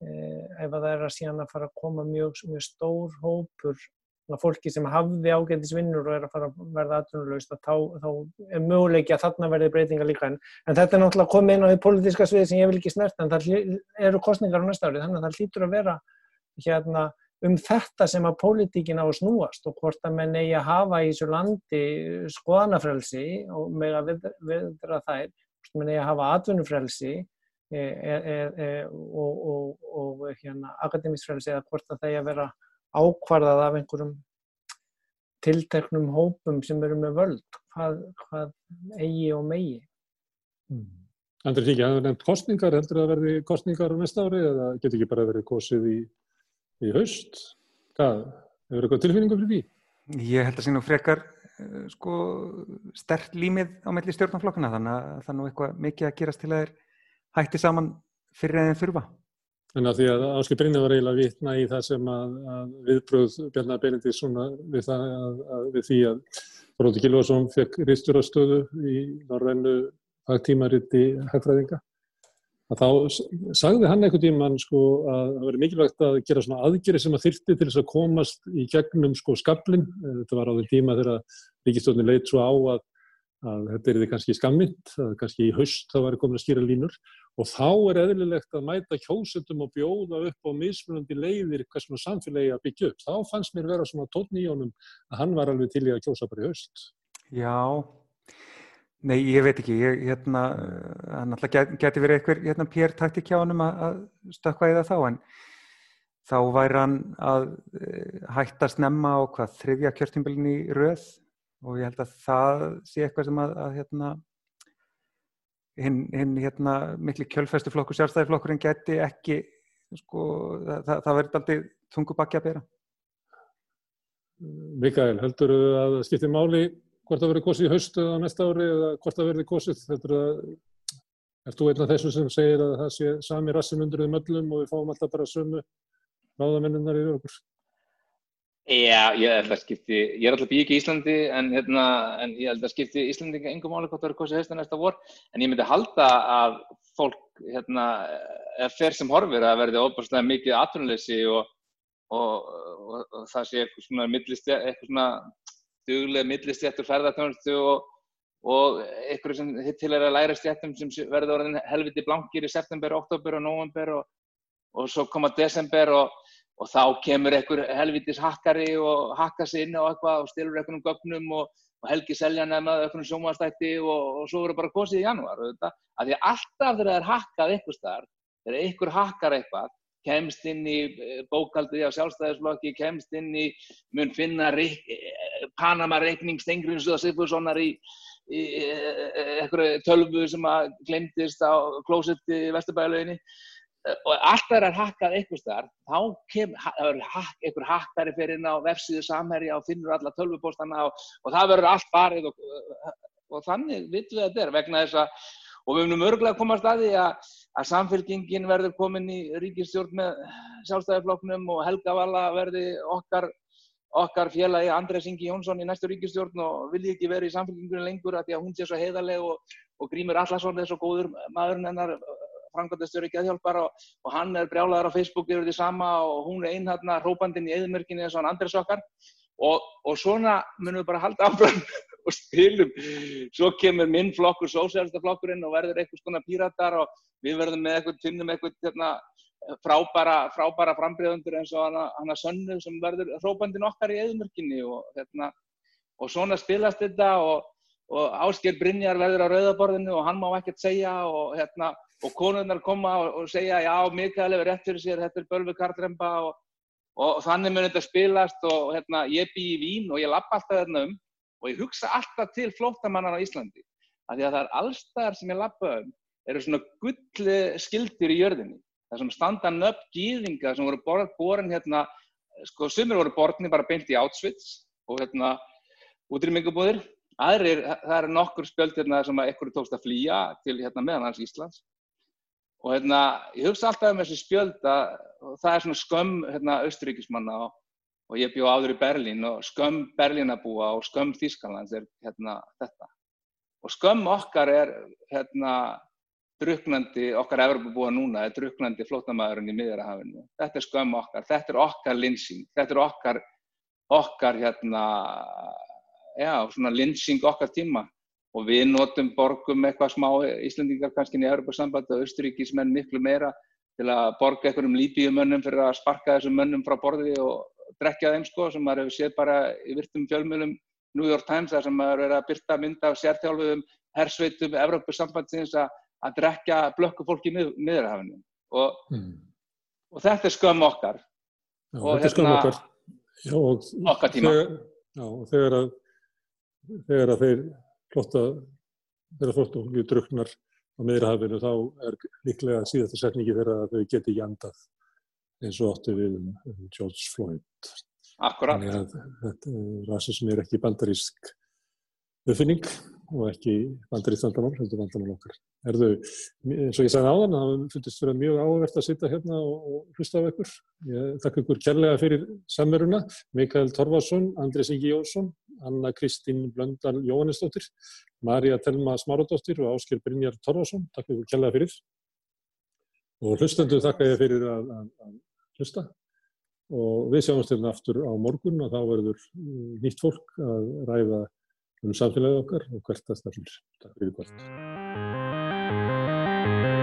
e, ef að það er að síðan að fara að koma mjög, mjög stór hópur fólki sem hafði ágændisvinnur og er að fara að verða aðtunnulegst þá, þá er möguleiki að þarna verði breytinga líka. En, en þetta er náttúrulega komið inn á því politiska sviði sem ég vil ekki snert en það eru kostningar á næsta ári þannig að það hlýtur að vera hérna, um þetta sem að politíkin á að snúast og hvort að menn eigi að hafa í þessu landi skoðanafrelsi og með að viðra þær hvort menn eigi að hafa atvinnufrelsi e, e, e, e og, og, og hérna, akademisfrelsi eða hvort að það eigi að vera ákvarðað af einhverjum tilteknum hópum sem eru með völd, hvað, hvað eigi og megi. Mm. Andri Tíki, það er nefnt kostningar, heldur það að verði kostningar á næsta ári eða getur ekki bara verið kosið í, í haust? Hvað, hefur eitthvað tilfinningu fyrir því? Ég held að sé nú frekar eh, sko, stert límið á melli stjórnarflokkuna þannig að það er nú eitthvað mikið að gerast til að þeir hætti saman fyrir eða þurfa. En að því að Áskil Brynni var eiginlega vitna í það sem að, að viðbröð Bjarnar Benedís við, það, við því að Róði Gilvarsson fekk risturastöðu í norrænu hagtímariti hagfræðinga. Að þá sagði hann einhvern tíman sko, að það veri mikilvægt að gera svona aðgeri sem að þyrti til þess að komast í gegnum sko, skablin. Þetta var á því tíma þegar ríkistöðni leitt svo á að að þetta er því kannski skammind, að kannski í haust þá væri komin að skýra línur og þá er eðlilegt að mæta kjósundum og bjóða upp á mismunandi leiðir hvað svona samfélagi að byggja upp. Þá fannst mér vera svona tótni í honum að hann var alveg til í að kjósa bara í haust. Já, nei ég veit ekki, ég, hérna, hann alltaf get, geti verið eitthvað hérna pér taktik hjá honum að, að stökka í það þá en þá væri hann að eh, hætta snemma á hvað þriðja kjörtímbilin í röð og ég held að það sé eitthvað sem að, að hérna, hinn hin, hérna, miklu kjölfestuflokkur, sjálfstæðiflokkurinn geti ekki, sko, það, það, það verður aldrei tungu bakki að bera. Mikael, heldur þú að það skiptir máli hvort það verður kosið í haustu á næsta ári eða hvort það verður kosið? Heldur að, er þú einn af þessu sem segir að það sé sami rassin undir þeim öllum og við fáum alltaf bara sömu ráðamenninnar yfir okkur? Já, ég held að skipti, ég er alltaf bík í Íslandi en, hérna, en ég held að skipti Íslandinga engum máli hvort það eru kosið höstu næsta vor. En ég myndi halda að fólk, hérna, eða fer sem horfir að verði óbúrslega mikið atvinnuleysi og, og, og, og það sé eitthvað svona millistjætt, eitthvað svona duglega millistjættur ferðartjónustu og eitthvað sem til er að læra stjættum sem verður orðin helviti blankir í september, oktober og november og svo koma desember og og þá kemur einhver helvitis hakkari og hakka sig inn á eitthvað og stilur einhvernum gögnum og, og helgi selja nefna einhvernum sjómanstætti og, og svo verður bara kosið í janúar af því alltaf þegar það er hakkað einhver starf, þegar einhver hakkar eitthvað kemst inn í eh, bókaldið á sjálfstæðisflokki, kemst inn í mun finna reik, eh, Panama reikning Stengriðs og Sigfússonar í, í einhverju tölvu sem að glemdist á klósetti í Vesturbæðalauginni og allt það er hakkað einhvers þar, þá kemur hak, einhver hakkari fyrir inn á vefsíðu samherja og finnur alla tölvupostana og, og það verður allt farið og, og þannig vitum við að þetta er vegna þess að og við munum örgulega að koma að staði að, að samfélkingin verður komin í ríkistjórn með sjálfstæðarfloknum og Helga Vala verði okkar okkar félagi Andrés Ingi Jónsson í næstu ríkistjórn og vilji ekki verið í samfélkingunum lengur að því að hún sé svo heiðarleg og, og Grímur Allarsson er svo góður maðurinn hennar framkvæmdastjóri geðhjálpar og, og hann er brjálaður á Facebook yfir því sama og hún er einhætna hrópandinn í eðmörkinni eins og hann Andrés okkar og, og svona munum við bara halda áfram *laughs* og spilum. Svo kemur minn flokkur, sósjálfstaflokkurinn og verður eitthvað svona píratar og við verðum með eitthvað, finnum eitthvað hérna, frábæra, frábæra frambriðundur eins og hana, hana sönnu sem verður hrópandinn okkar í eðmörkinni og, hérna, og svona spilast þetta og, og Ásker Brynjar verður á rauðaborðinu og hann má ekkert segja og, hérna, og konurnar koma og segja já, Mikael hefur rétt fyrir sér, þetta er Bölvi Kartremba og þannig mun þetta spilast og hérna, ég bý í Vín og ég lappa alltaf þarna um og ég hugsa alltaf til flóttamannar á Íslandi af því að það er allstaðar sem ég lappa um eru svona gull skildir í jörðinni. Það sem standa nöfn gýðinga sem voru borin hérna, sko sumir voru bortni bara beint í Auschwitz og hérna útrýmingabúðir, aðrir, það eru nokkur spjöld hérna sem ekkur tókst að flýja til hérna meðanhans Íslands og hérna ég hugsa alltaf um þessi spjöld að það er svona skömm hérna austuríkismanna og, og ég bjó áður í Berlín og skömm Berlínabúa og skömm Þýskalands er hérna þetta og skömm okkar er hérna druknandi, okkar Evropabúa núna er druknandi flótamæðurinn í miðjarahafinu. Þetta er skömm okkar, þetta er okkar linsing, þetta er okkar, okkar hérna, já, svona linsing okkar tíma og við notum borgum eitthvað smá Íslandingar kannski í Evropasambandi og Östuríkismenn miklu meira til að borga einhverjum líbíumönnum fyrir að sparka þessum mönnum frá borði og drekja þeim sko sem maður hefur séð bara í virtum fjölmjölum New York Times þar sem maður er að byrta mynda af sérþjálfuðum hersveitum Evropasambandsins að drekja blökku fólki í miðurhafinu og, mm. og þetta er skömm okkar. Já, og þetta er skömm hérna okkar. Já, og okkar tíma. þegar, já, þegar, að, þegar að þeir flotta og við druknar á miðurhafinu þá er líklega síðasta setningi þegar að þau geti ekki andað eins og óttu við um, um George Floyd Akkurát Rasism er ekki bandarísk uppfinning og ekki bandarísk vandamál, heldur vandamál okkar Erðu, eins og ég sagði áðan, það fundist vera mjög áverðt að sitta hérna og, og hlusta á ykkur. Ég þakka ykkur kærlega fyrir samveruna. Mikael Torfarsson, Andrés Ingi Jónsson, Anna Kristín Blöndal Jóhannesdóttir, Marja Telma Smáradóttir og Ásker Brynjar Torfarsson. Takk ykkur kærlega fyrir. Og hlustendu þakka ég fyrir að, að, að hlusta. Og við sjáumst hérna aftur á morgun og þá verður mm, nýtt fólk að ræða um samfélagið okkar og hvert að. Takk fyrir hvert. Thank you.